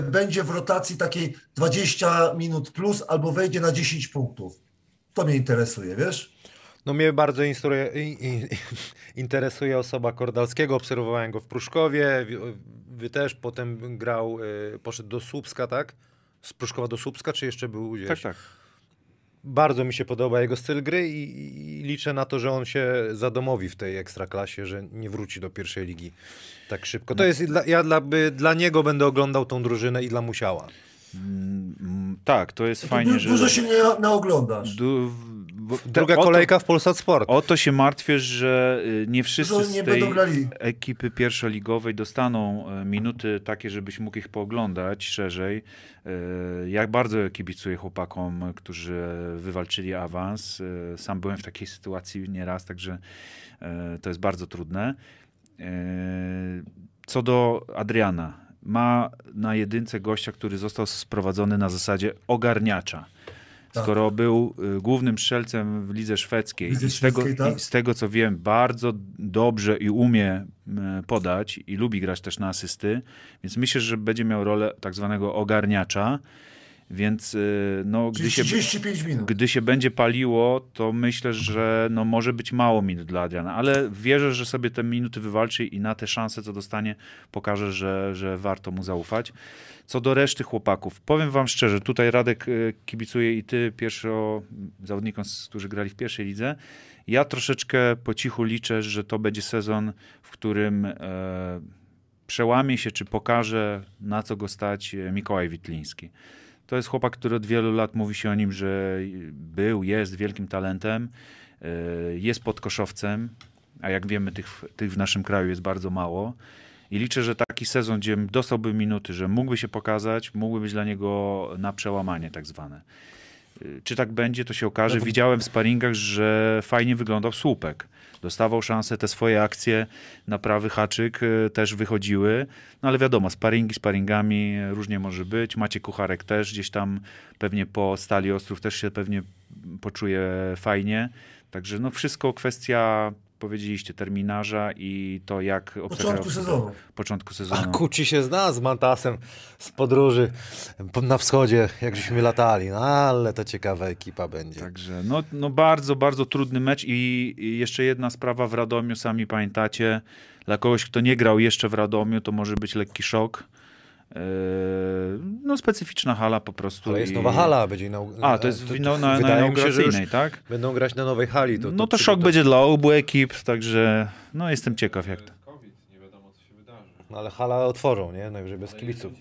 S3: będzie w rotacji takiej 20 minut plus albo wejdzie na 10 punktów. To mnie interesuje, wiesz?
S1: No mnie bardzo instruuje, i, i, interesuje osoba Kordalskiego, obserwowałem go w Pruszkowie, wy, wy też, potem grał, y, poszedł do Słupska, tak? Z Pruszkowa do Słupska, czy jeszcze był gdzieś?
S2: Tak, tak.
S1: Bardzo mi się podoba jego styl gry i, i liczę na to, że on się zadomowi w tej ekstraklasie, że nie wróci do pierwszej ligi tak szybko. To jest, i dla, ja dla, by, dla niego będę oglądał tą drużynę i dla Musiała.
S2: Mm, mm, tak, to jest
S3: Du-
S2: fajnie, że...
S3: Dużo się nie naoglądasz.
S2: Du,
S1: Druga
S2: to-
S1: kolejka w Polsat Sport.
S2: O to się martwię, że y, nie wszyscy z
S3: nie
S2: tej
S3: będą grali.
S2: ekipy pierwszoligowej dostaną e, minuty takie, żebyś mógł ich pooglądać szerzej. E, Jak bardzo kibicuję chłopakom, którzy wywalczyli awans. Sam byłem w takiej sytuacji nieraz, także to jest bardzo trudne. Co do Adriana. Ma na jedynce gościa, który został sprowadzony na zasadzie ogarniacza.
S3: Tak.
S2: Skoro był y, głównym strzelcem w lidze szwedzkiej
S3: Lidze
S2: z, tego,
S3: tak.
S2: z tego co wiem, bardzo dobrze i umie m, podać i lubi grać też na asysty, więc myślę, że będzie miał rolę tak zwanego ogarniacza, więc y, no, gdy się,
S3: 35 minut.
S2: gdy się będzie paliło, to myślę, że no, może być mało minut dla Adriana, ale wierzę, że sobie te minuty wywalczy i na te szanse, co dostanie, pokaże, że, że warto mu zaufać. Co do reszty chłopaków, powiem wam szczerze, tutaj Radek y, kibicuje i ty pierwszo zawodnikom, którzy grali w pierwszej lidze. Ja troszeczkę po cichu liczę, że to będzie sezon, w którym e, przełamie się, czy pokaże, na co go stać e, Mikołaj Witliński. To jest chłopak, który od wielu lat mówi się o nim, że był, jest wielkim talentem, e, jest podkoszowcem, a jak wiemy, tych, tych w naszym kraju jest bardzo mało. I liczę, że taki sezon, gdzie dostałby minuty, że mógłby się pokazać, mógłby być dla niego na przełamanie tak zwane. Czy tak będzie, to się okaże. Widziałem w sparingach, że fajnie wyglądał słupek. Dostawał szansę, te swoje akcje na prawy haczyk y, też wychodziły. No ale wiadomo, sparingi sparingami różnie może być. Macie Kucharek też gdzieś tam pewnie po Stali Ostrów też się pewnie poczuje fajnie. Także no wszystko kwestia, powiedzieliście, terminarza i to jak
S3: Początku
S2: obcokrajowcy-
S3: sezonu.
S2: Początku
S1: A
S2: sezonu.
S1: Kuci się zna z Mantasem z podróży po- na wschodzie, jak żeśmy latali. No, ale to ciekawa ekipa będzie.
S2: Także no, no bardzo, bardzo trudny mecz i, i jeszcze jedna sprawa w Radomiu, sami pamiętacie, dla kogoś, kto nie grał jeszcze w Radomiu, to może być lekki szok. Eee, no specyficzna hala po prostu.
S1: Ale jest
S2: i-
S1: nowa hala, będzie inau...
S2: A, to jest w, no, na, na
S1: wydaje mi się, że już
S2: inauguracyjnej, tak?
S1: Będą grać na nowej hali. To,
S2: no to
S1: to
S2: szok
S1: to-
S2: będzie dla obu ekip, także no jestem ciekaw jak to.
S6: COVID, nie wiadomo co się wydarzy.
S1: No, ale hala otworzą, nie? Najwyżej bez kibiców.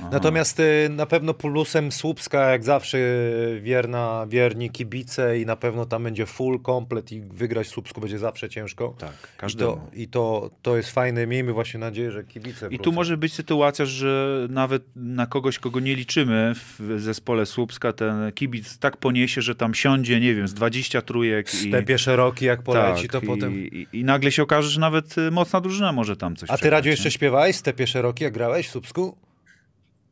S2: Aha.
S1: Natomiast y, na pewno plusem Słupska, jak zawsze y, wierna, wierni kibice i na pewno tam będzie full, komplet i wygrać w Słupsku będzie zawsze ciężko.
S2: Tak,
S1: I,
S2: każdemu.
S1: to, I to, to jest fajne. Miejmy właśnie nadzieję, że kibice
S2: I tu
S1: wrócą.
S2: może być sytuacja, że nawet na kogoś, kogo nie liczymy w zespole Słupska, ten kibic tak poniesie, że tam siądzie, nie wiem, z 20 trójek i...
S1: Stepie szeroki, jak poleci, to
S2: i,
S1: potem...
S2: I, I nagle się okaże, że nawet y, mocna drużyna może tam coś
S1: A ty, Radziu, jeszcze śpiewałeś Stepie szeroki, jak grałeś w Słupsku?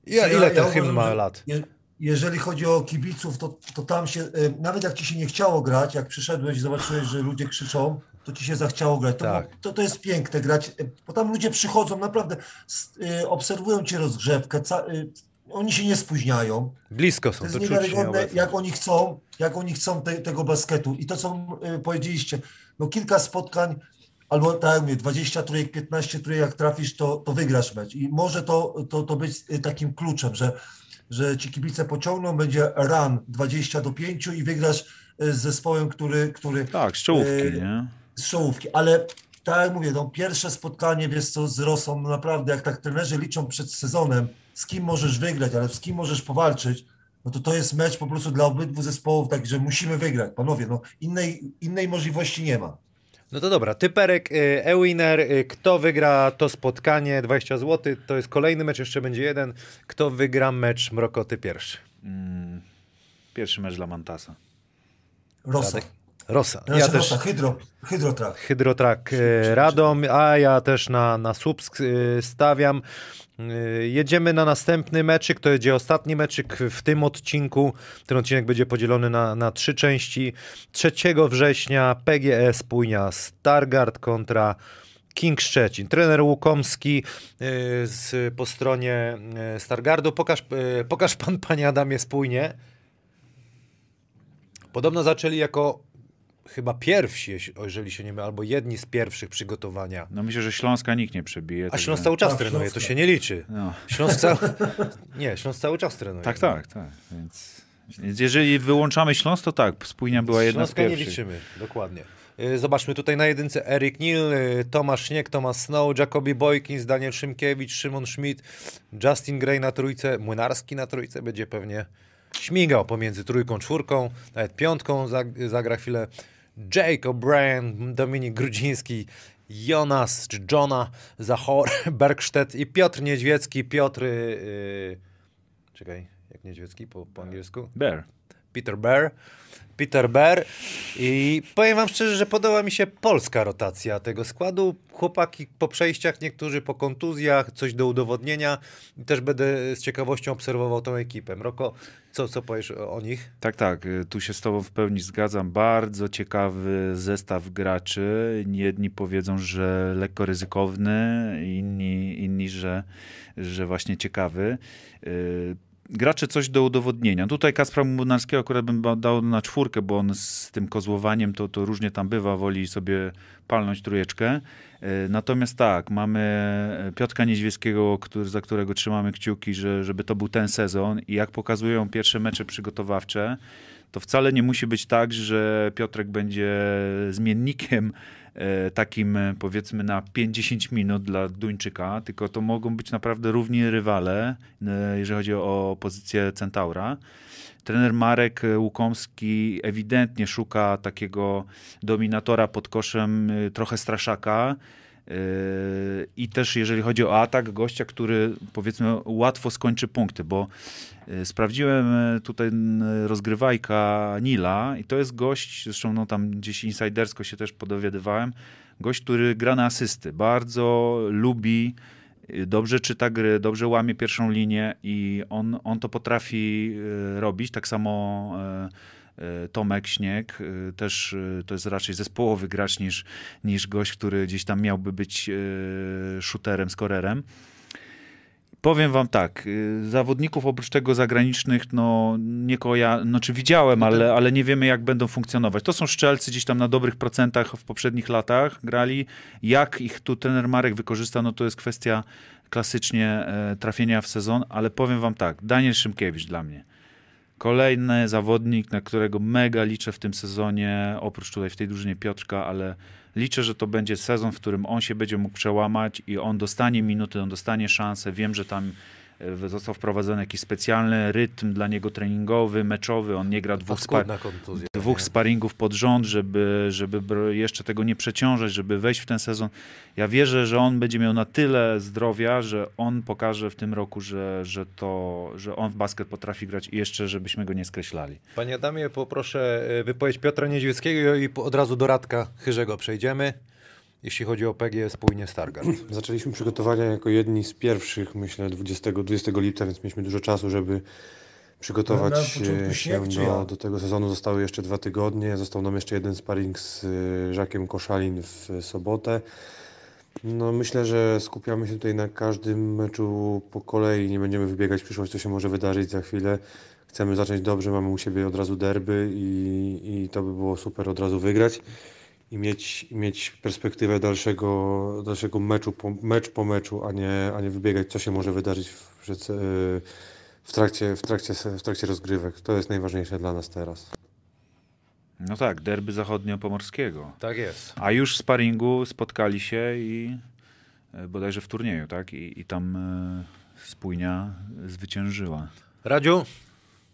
S1: Ja, ile
S3: ja
S1: ten hymn ma lat?
S3: Je, jeżeli chodzi o kibiców, to, to tam się, y, nawet jak ci się nie chciało grać, jak przyszedłeś i zobaczyłeś, że ludzie krzyczą, to ci się zachciało grać. To,
S1: Tak.
S3: to, to jest piękne grać, y, bo tam ludzie przychodzą, naprawdę y, obserwują cię rozgrzewkę, ca, y, oni się nie spóźniają.
S1: Blisko
S3: To
S1: są,
S3: jest
S1: to się
S3: niewiarygodne, jak oni chcą, jak oni chcą te, tego basketu. I to, co y, powiedzieliście, no kilka spotkań, albo tak jak mówię, 20 trójek, 15 trójek, jak trafisz, to, to wygrasz mecz. I może to, to, to być y, takim kluczem, że, że ci kibice pociągną, będzie run 20 do 5 i wygrasz y, z zespołem, który, który
S2: Tak, z czołówki,
S3: Yy,
S2: nie?
S3: z czołówki, ale tak jak mówię, no, pierwsze spotkanie, wiesz co, z Rosą, no naprawdę, jak tak trenerzy liczą przed sezonem, z kim możesz wygrać, ale z kim możesz powalczyć, no to to jest mecz po prostu dla obydwu zespołów, także musimy wygrać, panowie, no innej, innej możliwości nie ma.
S1: No to dobra, typerek, y, e-winner, y, kto wygra to spotkanie, 20 zł, to jest kolejny mecz, jeszcze będzie jeden. Kto wygra mecz Mrokoty pierwszy?
S2: Mm, pierwszy mecz dla Mantasa.
S3: Rosa.
S1: Rosa.
S3: Znaczy,
S1: Ja też
S3: Rosa, hydro, hydrotrak.
S1: Hydrotrak y, Radom, a ja też na, na Słupsk y, stawiam. Y, Jedziemy na następny meczyk, to będzie ostatni meczyk w tym odcinku. Ten odcinek będzie podzielony na, na trzy części. 3 września PGS Płynia Stargard kontra King Szczecin. Trener Łukomski y, z, po stronie y, Stargardu. Pokaż, pokaż pan, panie Adamie, spójnie. Podobno zaczęli jako chyba pierwsi, jeżeli się nie mylę, albo jedni z pierwszych przygotowania.
S2: No myślę, że Śląska nikt nie przebije.
S1: A Śląsk cały czas
S3: Tak,
S1: trenuje, to
S3: Śląska.
S1: się nie liczy.
S2: No.
S1: Śląsk cały... Nie, Śląsk cały czas trenuje.
S2: Tak, tak, tak. Więc, więc jeżeli wyłączamy Śląsk, to tak, Spójnia była jedna z
S1: Śląska nie
S2: pierwszych.
S1: liczymy, dokładnie. Y, Zobaczmy tutaj na jedynce Erik Nil, y, Tomasz Śnieg, Tomasz Snow, Jacobi Boykins, Daniel Szymkiewicz, Szymon Schmidt, Justin Gray na trójce, Młynarski na trójce będzie pewnie śmigał pomiędzy trójką, czwórką, nawet piątką zag- zagra chwilę Jake O'Brien, Dominik Grudziński, Jonas czy Johna Zachor, Bergstedt i Piotr Niedźwiecki. Piotr, yy, czekaj, jak Niedźwiecki po, po angielsku?
S2: Bear.
S1: Peter Bear. Peter Bear. I powiem wam szczerze, że podoba mi się polska rotacja tego składu. Chłopaki po przejściach, niektórzy po kontuzjach, coś do udowodnienia. I też będę z ciekawością obserwował tą ekipę. Roko, co, co powiesz o, nich?
S2: Tak, tak, y, tu się z tobą w pełni zgadzam. Bardzo ciekawy zestaw graczy. Jedni powiedzą, że lekko ryzykowny, inni, inni że, że właśnie ciekawy. Gracze coś do udowodnienia. Tutaj Kaspra Młynarskiego akurat bym dał na czwórkę, bo on z tym kozłowaniem to, to różnie tam bywa, woli sobie palnąć trójeczkę. Y, Natomiast tak, mamy Piotka Niedźwieckiego, który, za którego trzymamy kciuki, że, żeby to był ten sezon i jak pokazują pierwsze mecze przygotowawcze, to wcale nie musi być tak, że Piotrek będzie zmiennikiem e, takim e, powiedzmy na 5-10 minut dla Duńczyka, tylko to mogą być naprawdę równi rywale, e, jeżeli chodzi o pozycję Centaura. Trener Marek e, Łukomski ewidentnie szuka takiego dominatora pod koszem, e, trochę straszaka. I też jeżeli chodzi o atak, gościa, który powiedzmy łatwo skończy punkty, bo sprawdziłem yy, tutaj rozgrywajka Nila i to jest gość, zresztą no tam gdzieś insidersko się też podowiadywałem, gość, który gra na asysty, bardzo lubi, yy, dobrze czyta gry, dobrze łamie pierwszą linię i on, on to potrafi robić, tak samo Tomek Śnieg, też to jest raczej zespołowy gracz niż, niż gość, który gdzieś tam miałby być shooterem, skorerem. Powiem wam tak, yy, zawodników oprócz tego zagranicznych, no nie koja, no czy widziałem, ale, ale nie wiemy jak będą funkcjonować. To są szczelcy gdzieś tam na dobrych procentach w poprzednich latach grali. Jak ich tu trener Marek wykorzysta, no to jest kwestia klasycznie e, trafienia w sezon, ale powiem wam tak, Daniel Szymkiewicz dla mnie. Kolejny zawodnik, na którego mega liczę w tym sezonie, oprócz tutaj w tej drużynie Piotrka, ale liczę, że to będzie sezon, w którym on się będzie mógł przełamać i on dostanie minuty, on dostanie szansę. Wiem, że tam został wprowadzony jakiś specjalny rytm dla niego treningowy, meczowy. On nie gra dwóch, spa-
S1: kontuzja.
S2: dwóch
S1: nie?
S2: sparingów pod rząd, żeby, żeby jeszcze tego nie przeciążać, żeby wejść w ten sezon. Ja wierzę, że on będzie miał na tyle zdrowia, że on pokaże w tym roku, że, że, to, że on w basket potrafi grać i jeszcze, żebyśmy go nie skreślali.
S1: Panie Adamie, poproszę e, wypowiedź Piotra Niedźwieckiego i od razu do Radka Chyrzego przejdziemy, jeśli chodzi o PGS Płynie Stargard.
S7: Zaczęliśmy przygotowania jako jedni z pierwszych, myślę, 20, 20 lipca, więc mieliśmy dużo czasu, żeby przygotować e, się do, do tego sezonu. Zostały jeszcze dwa tygodnie. Został nam jeszcze jeden sparring z e, Żakiem Koszalin w sobotę. No myślę, że skupiamy się tutaj na każdym meczu po kolei. Nie będziemy wybiegać w przyszłość, co się może wydarzyć za chwilę. Chcemy zacząć dobrze, mamy u siebie od razu derby i, i to by było super od razu wygrać i mieć, mieć perspektywę dalszego, dalszego meczu po, mecz po meczu, a nie, a nie wybiegać, co się może wydarzyć w, w, trakcie, w, trakcie, w trakcie rozgrywek. To jest najważniejsze dla nas teraz.
S2: No tak, derby zachodnio-pomorskiego.
S1: Tak jest.
S2: A już w sparingu spotkali się i e, bodajże w turnieju, tak? I, i tam e, spójnia zwyciężyła.
S1: Radziu?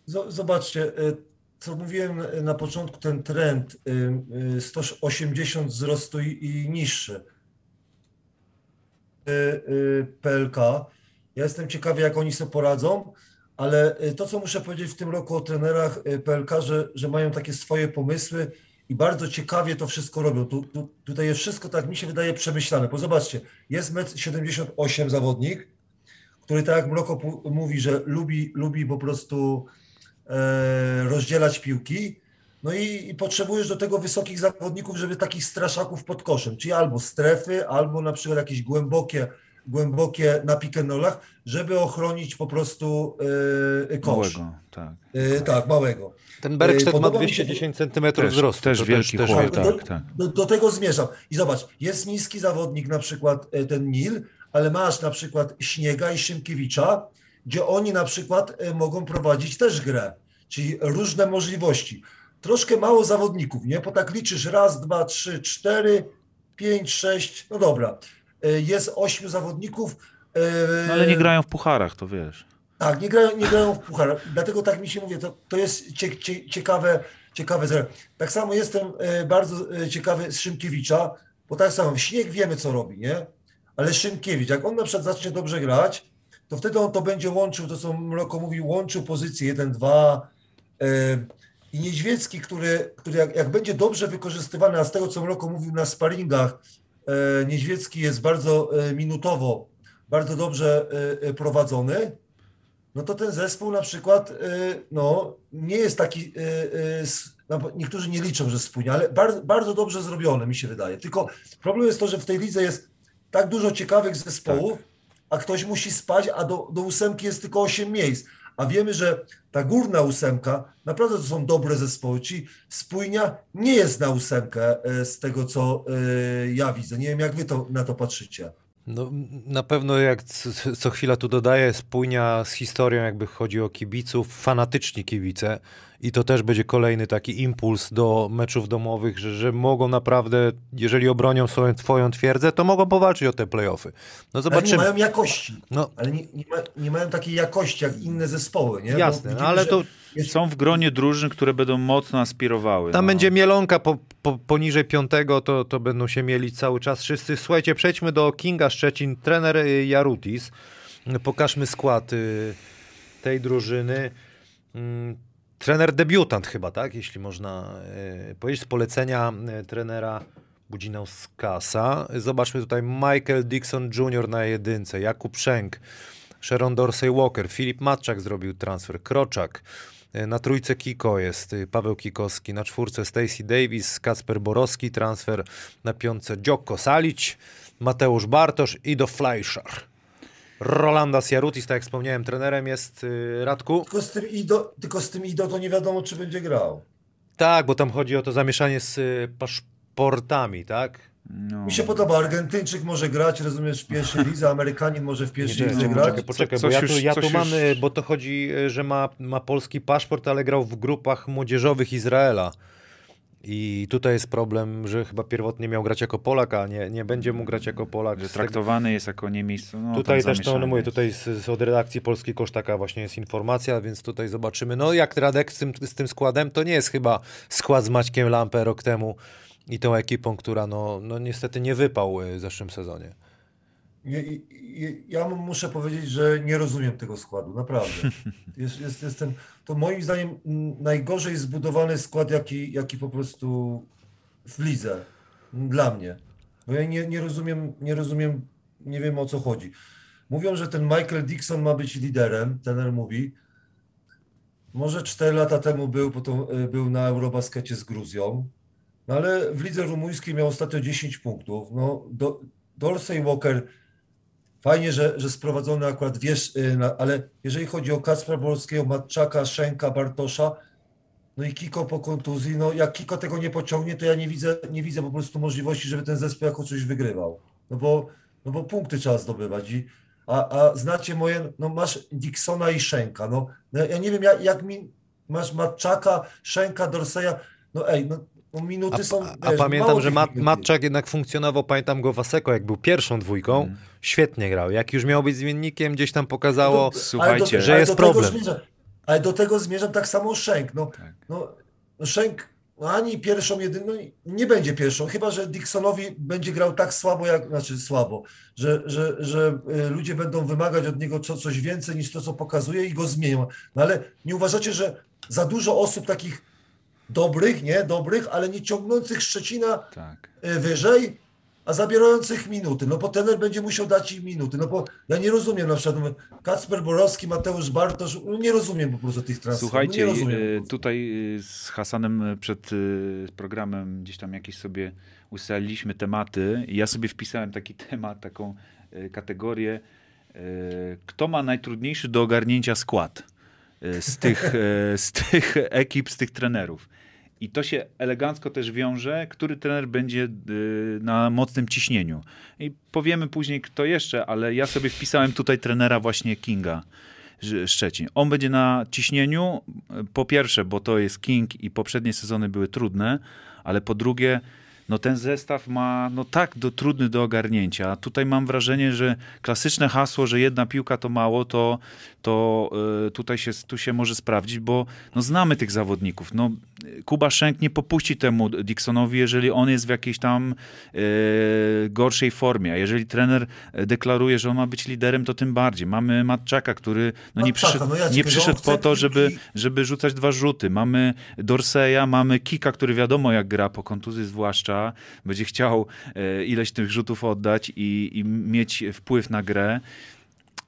S3: Z- Zobaczcie, y, co mówiłem y, na początku, ten trend y, y, 180 wzrostu i, niższy. PLK. Ja jestem ciekawy, jak oni sobie poradzą, ale to, co muszę powiedzieć w tym roku o trenerach PLK, że, że mają takie swoje pomysły i bardzo ciekawie to wszystko robią. Tu, tu, tutaj jest wszystko, tak mi się wydaje, przemyślane. Bo zobaczcie, jest 1,78 m zawodnik, który tak jak Mroko mówi, że lubi, lubi po prostu e, rozdzielać piłki. No i, i potrzebujesz do tego wysokich zawodników, żeby takich straszaków pod koszem, czyli albo strefy, albo na przykład jakieś głębokie, głębokie na rollach, żeby ochronić po prostu e, kosz.
S2: Małego, tak.
S3: E, tak, małego.
S1: Ten Bergstedt ma
S3: Podoba mi się-
S1: 210 cm
S2: Też-
S1: wzrostu.
S2: też
S1: to
S2: wielki
S1: też,
S2: chłop,
S3: do,
S2: tak, tak.
S3: Do, do tego zmierzam. I zobacz, jest niski zawodnik, na przykład e, ten Nil, ale masz na przykład Śniega i Szymkiewicza, gdzie oni na przykład e, mogą prowadzić też grę, czyli różne możliwości. Troszkę mało zawodników, nie? Bo tak liczysz raz, dwa, trzy, cztery, pięć, sześć, no dobra. E, Jest ośmiu zawodników. e,
S2: No, ale nie grają w pucharach, to wiesz.
S3: tak, nie grają, nie grają w puchar. Dlatego tak mi się mówi, to, to jest cie, cie, ciekawe, ciekawe. Tak samo jestem bardzo ciekawy z Szymkiewicza, bo tak samo Śnieg wiemy, co robi, nie? Ale Szymkiewicz, jak on na przykład zacznie dobrze grać, to wtedy on to będzie łączył, to co Mroko mówił, łączył pozycję 1-2. E, I Niedźwiecki, który, który jak, jak będzie dobrze wykorzystywany, a z tego, co Mroko mówił na sparingach, e, Niedźwiecki jest bardzo e, minutowo, bardzo dobrze e, prowadzony, no to ten zespół na przykład no, nie jest taki, no, niektórzy nie liczą, że spójnie, ale bardzo, bardzo dobrze zrobione mi się wydaje. Tylko problem jest to, że w tej lidze jest tak dużo ciekawych zespołów, a ktoś musi spać, a do, do ósemki jest tylko 8 miejsc. A wiemy, że ta górna ósemka, naprawdę to są dobre zespoły, czyli spójnia nie jest na ósemkę y, z tego, co y, ja widzę. Nie wiem, jak wy to, na to patrzycie.
S1: No, na pewno jak co chwila tu dodaję, spójnia z historią, jakby chodzi o kibiców, fanatyczni kibice. I to też będzie kolejny taki impuls do meczów domowych, że, że mogą naprawdę, jeżeli obronią swoją twoją twierdzę, to mogą powalczyć o te playoffy. No
S3: Ale nie
S1: zobaczymy.
S3: mają jakości.
S1: No
S3: Ale nie, nie, ma, nie mają takiej jakości jak inne zespoły, nie?
S1: Jasne,
S3: widzimy,
S1: ale to
S3: jest-
S2: Są w gronie drużyn, które będą mocno aspirowały.
S1: Tam
S2: no.
S1: będzie mielonka po, po, poniżej piątego, to, to będą się mielić cały czas wszyscy. Słuchajcie, przejdźmy do Kinga Szczecin, trener y, Jarutis. Pokażmy skład y, tej drużyny. Trener debiutant chyba, tak? Jeśli można y, powiedzieć, z polecenia y, trenera Budzinauskasa. Zobaczmy tutaj Michael Dixon Jr. na jedynce, Jakub Szenk, Sharon Dorsey Walker, Filip Matczak zrobił transfer, Kroczak, y, na trójce Kiko jest Paweł Kikowski, na czwórce Stacy Davis, Kacper Borowski transfer, na piątce Dziokko Salić, Mateusz Bartosz i do Fleischer. Rolandas Jarutis, tak jak wspomniałem, trenerem jest y, Radku.
S3: Tylko z tym Ido, tylko z tym Ido to nie wiadomo, czy będzie grał.
S1: Tak, bo tam chodzi o to zamieszanie z y, paszportami, tak?
S2: No.
S3: Mi się podoba, Argentyńczyk może grać, rozumiesz, w pierwszej lidze, Amerykanin może w pierwszej
S1: Nie,
S3: lidze
S1: nie,
S3: grać.
S1: poczekaj, poczekaj,
S2: Co-
S1: bo ja tu,
S2: już-
S1: ja tu mam,
S2: już-
S1: y, bo to chodzi, że ma, ma polski paszport, ale grał w grupach młodzieżowych Izraela. I tutaj jest problem, że chyba pierwotnie miał grać jako Polak, a nie, nie będzie mógł grać jako Polak.
S2: Że
S1: Z tego-
S2: traktowany jest jako niemiejsc. No,
S1: tutaj też no
S2: zamieszanie
S1: mówię, tutaj z, z od redakcji Polski Kosz taka właśnie jest informacja, więc tutaj zobaczymy. No jak Radek z tym, z tym składem, to nie jest chyba skład z Maćkiem Lampę rok temu i tą ekipą, która no, no niestety nie wypał y, w zeszłym sezonie.
S3: Ja mu muszę powiedzieć, że nie rozumiem tego składu, naprawdę. Jest, jest, jestem, to moim zdaniem najgorzej zbudowany skład, jaki, jaki po prostu w lidze dla mnie. Bo ja nie, nie rozumiem, nie rozumiem, nie wiem o co chodzi. Mówią, że ten Michael Dixon ma być liderem, trener mówi. Może 4 lata temu był, potem był na Eurobaskecie z Gruzją, no ale w lidze rumuńskiej miał ostatnio 10 punktów. No, do, Dorsey Walker, fajnie, że, że sprowadzony akurat wiesz, y, ale jeżeli chodzi o Kacpra Bolskiego, Matczaka, Szenka, Bartosza, no i Kiko po kontuzji, no jak Kiko tego nie pociągnie, to ja nie widzę, nie widzę po prostu możliwości, żeby ten zespół jako coś wygrywał. No bo, no bo punkty trzeba zdobywać. I, a, a znacie moje, no masz Dixona i Szenka, no, no ja nie wiem jak, jak mi, masz Matczaka, Szenka, Dorseya, no ej, no, no minuty
S1: A,
S3: są,
S1: a,
S3: wiesz,
S1: pamiętam, że Mat, Matczak jednak funkcjonował, pamiętam go Waseko, jak był pierwszą dwójką,
S2: Mm.
S1: świetnie grał. Jak już miał być zmiennikiem, gdzieś tam pokazało,
S3: No,
S2: Słuchajcie,
S3: ale
S1: że
S3: ale
S1: jest
S3: tego
S1: problem.
S3: Zmierzam, ale do tego zmierzam tak samo Szenk. No,
S2: Tak.
S3: no, no Szenk no ani pierwszą jedyną, no, nie będzie pierwszą, chyba że Dixonowi będzie grał tak słabo, jak, znaczy słabo, że, że, że y, ludzie będą wymagać od niego co, coś więcej niż to, co pokazuje i go zmienią. No ale nie uważacie, że za dużo osób takich dobrych, nie, dobrych, ale nie ciągnących Szczecina
S2: Tak.
S3: y, wyżej, a zabierających minuty. No bo trener będzie musiał dać im minuty. No bo ja nie rozumiem na przykład no, Kacper Borowski, Mateusz Bartosz, no nie rozumiem po prostu tych transferów.
S2: Słuchajcie,
S3: no rozumiem.
S2: e,
S3: po prostu.
S2: tutaj e, z Hasanem e, przed e, programem gdzieś tam jakieś sobie ustaliliśmy tematy i ja sobie wpisałem taki temat, taką e, kategorię, e, kto ma najtrudniejszy do ogarnięcia skład e, z tych, e, z tych ekip, z tych trenerów. I to się elegancko też wiąże, który trener będzie y, na mocnym ciśnieniu. I powiemy później, kto jeszcze, ale ja sobie wpisałem tutaj trenera właśnie Kinga. Szczecin. On będzie na ciśnieniu, y, po pierwsze, bo to jest King i poprzednie sezony były trudne, ale po drugie, no ten zestaw ma no tak do, trudny do ogarnięcia. Tutaj mam wrażenie, że klasyczne hasło, że jedna piłka to mało, to, to y, tutaj się, tu się może sprawdzić, bo no znamy tych zawodników. No, Kuba Szenk nie popuści temu Dixonowi, jeżeli on jest w jakiejś tam y, gorszej formie. A jeżeli trener deklaruje, że on ma być liderem, to tym bardziej. Mamy Matczaka, który no, nie
S3: Matczaka,
S2: przyszedł,
S3: no ja
S2: nie przyszedł po to, żeby, żeby rzucać dwa rzuty. Mamy Dorseya, mamy Kika, który wiadomo jak gra, po kontuzji zwłaszcza, będzie chciał e, ileś tych rzutów oddać i, i mieć wpływ na grę.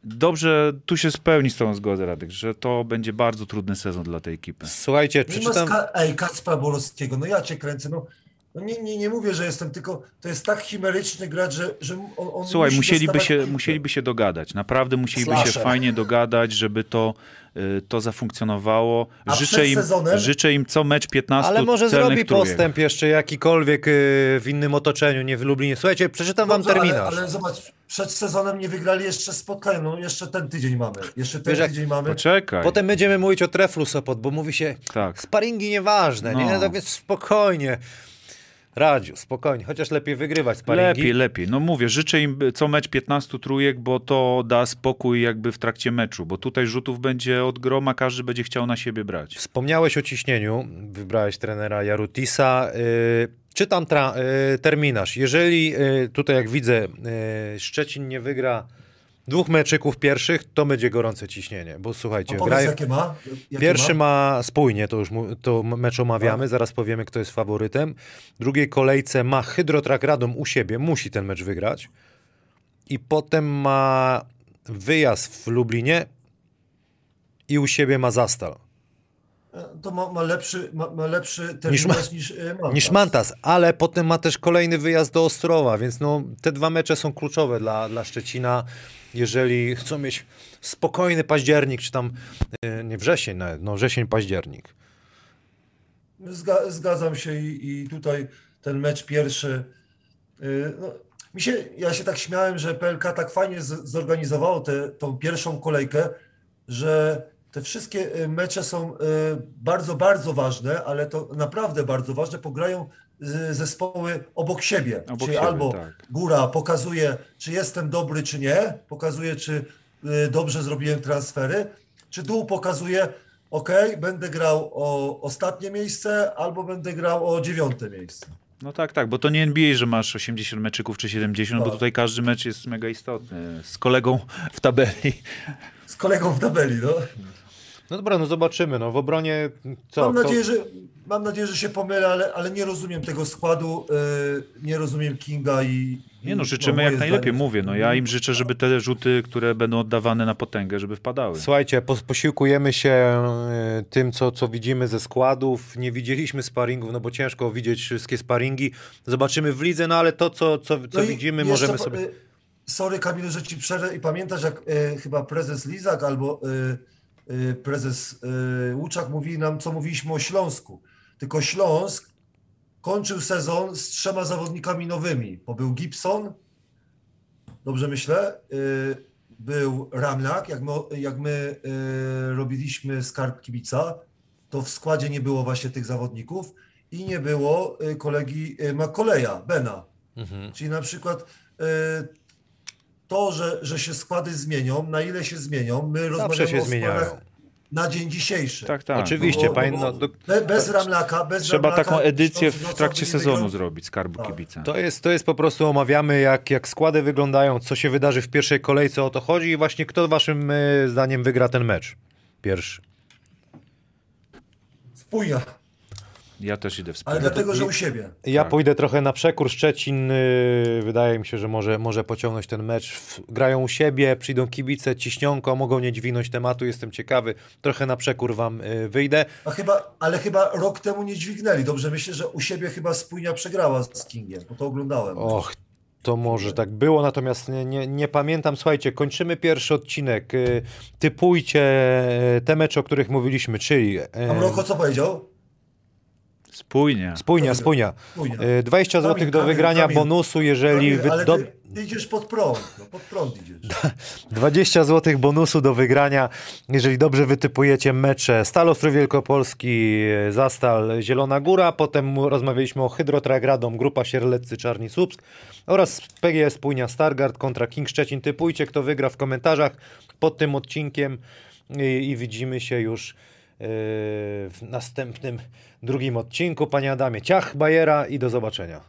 S2: Dobrze, tu się spełni z tą zgodę, Radek, że to będzie bardzo trudny sezon dla tej ekipy.
S1: Słuchajcie, przeczytam...
S3: ska- Ej, Kacpra Borowskiego, no ja cię kręcę, no. No nie, nie, nie mówię, że jestem, tylko to jest tak chimeryczny gracz, że, że on, on
S2: Słuchaj,
S3: musi
S2: musieliby się,
S3: piłkę.
S2: musieliby się dogadać. Naprawdę musieliby się
S3: Slasher.
S2: fajnie dogadać, żeby to, y, to zafunkcjonowało.
S3: A
S2: Życzę
S3: przed
S2: im,
S3: sezonem-
S2: życzę im co mecz 15
S1: Ale może zrobi
S2: trójek.
S1: postęp jeszcze jakikolwiek y, w innym otoczeniu, nie w Lublinie. Słuchajcie, przeczytam wam
S3: Dobrze,
S1: terminarz.
S3: Ale, ale zobacz, przed sezonem nie wygrali jeszcze spotkania, no jeszcze ten tydzień mamy, jeszcze ten
S1: Wiesz,
S3: tydzień mamy.
S2: Poczekaj.
S1: Potem będziemy mówić o Treflu Sopot, bo mówi się,
S2: Tak.
S1: sparingi nieważne, nie?
S2: No.
S1: Tak więc spokojnie. Radziu, spokojnie, chociaż lepiej wygrywać sparingi.
S2: Lepiej, lepiej. No mówię, życzę im co mecz 15 trójek, bo to da spokój jakby w trakcie meczu, bo tutaj rzutów będzie od groma, każdy będzie chciał na siebie brać.
S1: Wspomniałeś o ciśnieniu, wybrałeś trenera Jarutisa. Y, czytam tra- y, terminarz. Jeżeli y, tutaj, jak widzę, y, Szczecin nie wygra dwóch meczyków pierwszych, to będzie gorące ciśnienie, bo słuchajcie,
S3: powiedz, jakie ma? Jakie
S1: Pierwszy
S3: ma?
S1: ma spójnie, to już mu, to mecz omawiamy, zaraz powiemy, kto jest faworytem. W drugiej kolejce ma Hydrotrak Radom u siebie, musi ten mecz wygrać. I potem ma wyjazd w Lublinie i u siebie ma Zastal.
S3: To ma, ma lepszy, ma, ma lepszy terminarz niż, niż Mantas.
S1: Niż Mantas, ale potem ma też kolejny wyjazd do Ostrowa, więc no, te dwa mecze są kluczowe dla, dla Szczecina, jeżeli chcą mieć spokojny październik, czy tam, y, nie wrzesień nawet, no wrzesień, październik.
S3: Zga, zgadzam się i, i tutaj ten mecz pierwszy. y, No, mi się, ja się tak śmiałem, że PLK tak fajnie z, zorganizowało tę pierwszą kolejkę, że te wszystkie y, mecze są y, bardzo, bardzo ważne, ale to naprawdę bardzo ważne, pograją y, zespoły obok siebie.
S2: Obok
S3: Czyli
S2: siebie,
S3: albo
S2: tak.
S3: góra pokazuje, czy jestem dobry, czy nie, pokazuje, czy dobrze zrobiłem transfery, czy dół pokazuje, ok, będę grał o ostatnie miejsce, albo będę grał o dziewiąte miejsce.
S2: No tak, tak, bo to nie NBA, że masz 80 meczyków czy 70, bo
S3: Tak.
S2: tutaj każdy mecz jest mega istotny. Z kolegą w tabeli.
S3: Z kolegą w tabeli, no.
S1: No dobra, no zobaczymy. No w obronie co?
S3: Mam nadzieję, że, mam nadzieję, że się pomylę, ale, ale nie rozumiem tego składu, y, nie rozumiem Kinga i...
S2: Nie no, życzymy jak najlepiej,
S3: zdanie-
S2: mówię. No ja im życzę, żeby te rzuty, które będą oddawane na potęgę, żeby wpadały.
S1: Słuchajcie, pos- posiłkujemy się e, tym, co, co widzimy ze składów. Nie widzieliśmy sparingów, no bo ciężko widzieć wszystkie sparingi. Zobaczymy w lidze, no ale to, co, co, co
S3: No
S1: widzimy, możemy sobie...
S3: y, Sorry Kamilu, że ci przerwę i pamiętasz jak y, chyba prezes Lizak albo y, prezes y, Łuczak mówili nam, co mówiliśmy o Śląsku. Tylko Śląsk kończył sezon z trzema zawodnikami nowymi, bo był Gibson, dobrze myślę, y, był Ramlak, jak my, jak my y, robiliśmy skarb kibica, to w składzie nie było właśnie tych zawodników i nie było y, kolegi y, Makoleja, Bena.
S1: Mhm.
S3: Czyli na przykład y, to, że, że się składy zmienią, na ile się zmienią, my
S1: Zawsze
S3: rozmawiamy
S1: się
S3: o
S1: zmieniają.
S3: na dzień dzisiejszy.
S2: Tak, tak.
S1: Oczywiście,
S3: bo-
S1: no, do,
S3: bez Ramlaka, bez
S2: Trzeba
S3: Ramlaka,
S2: taką edycję w trakcie sezonu
S3: grał-
S2: zrobić, skarbu
S3: Tak.
S2: kibica.
S1: to, jest, to jest po prostu omawiamy, jak, jak składy wyglądają, co się wydarzy w pierwszej kolejce, o to chodzi i właśnie kto waszym e, zdaniem wygra ten mecz pierwszy.
S3: Spójnia,
S2: Ja też idę w
S3: ale
S2: spójnie.
S3: dlatego, że u siebie.
S1: Ja
S2: Tak.
S1: pójdę trochę na przekór. Szczecin y, wydaje mi się, że może, może pociągnąć ten mecz. W- Grają u siebie, przyjdą kibice, ciśnionko, mogą nie dźwignąć tematu. Jestem ciekawy. Trochę na przekór wam y, wyjdę.
S3: A chyba, ale chyba rok temu nie dźwignęli. Dobrze myślę, że u siebie chyba Spójnia przegrała z Kingiem, bo to oglądałem.
S1: Och, to może tak było, natomiast nie, nie, nie pamiętam. Słuchajcie, kończymy pierwszy odcinek. Y, Typujcie te mecze, o których mówiliśmy, czyli
S3: A Mroko co powiedział?
S2: Spójnie.
S1: spójnia, spójnia.
S3: Spójnia.
S1: Y, 20 zł
S3: Kamil,
S1: do wygrania
S3: Kamil.
S1: bonusu, jeżeli...
S3: Kamil, ale
S1: do,
S3: ty, idziesz pod prąd, no, pod prąd idziesz.
S1: 20 zł bonusu do wygrania, jeżeli dobrze wytypujecie mecze Stal Ostrów Wielkopolski, Zastal Zielona Góra, potem rozmawialiśmy o Hydrotrak Radom, Grupa Sierleccy Czarni Słupsk oraz PGS Płynia Stargard kontra King Szczecin. Typujcie, kto wygra w komentarzach pod tym odcinkiem i, i widzimy się już w następnym drugim odcinku. Panie Adamie, ciach Bajera i do zobaczenia.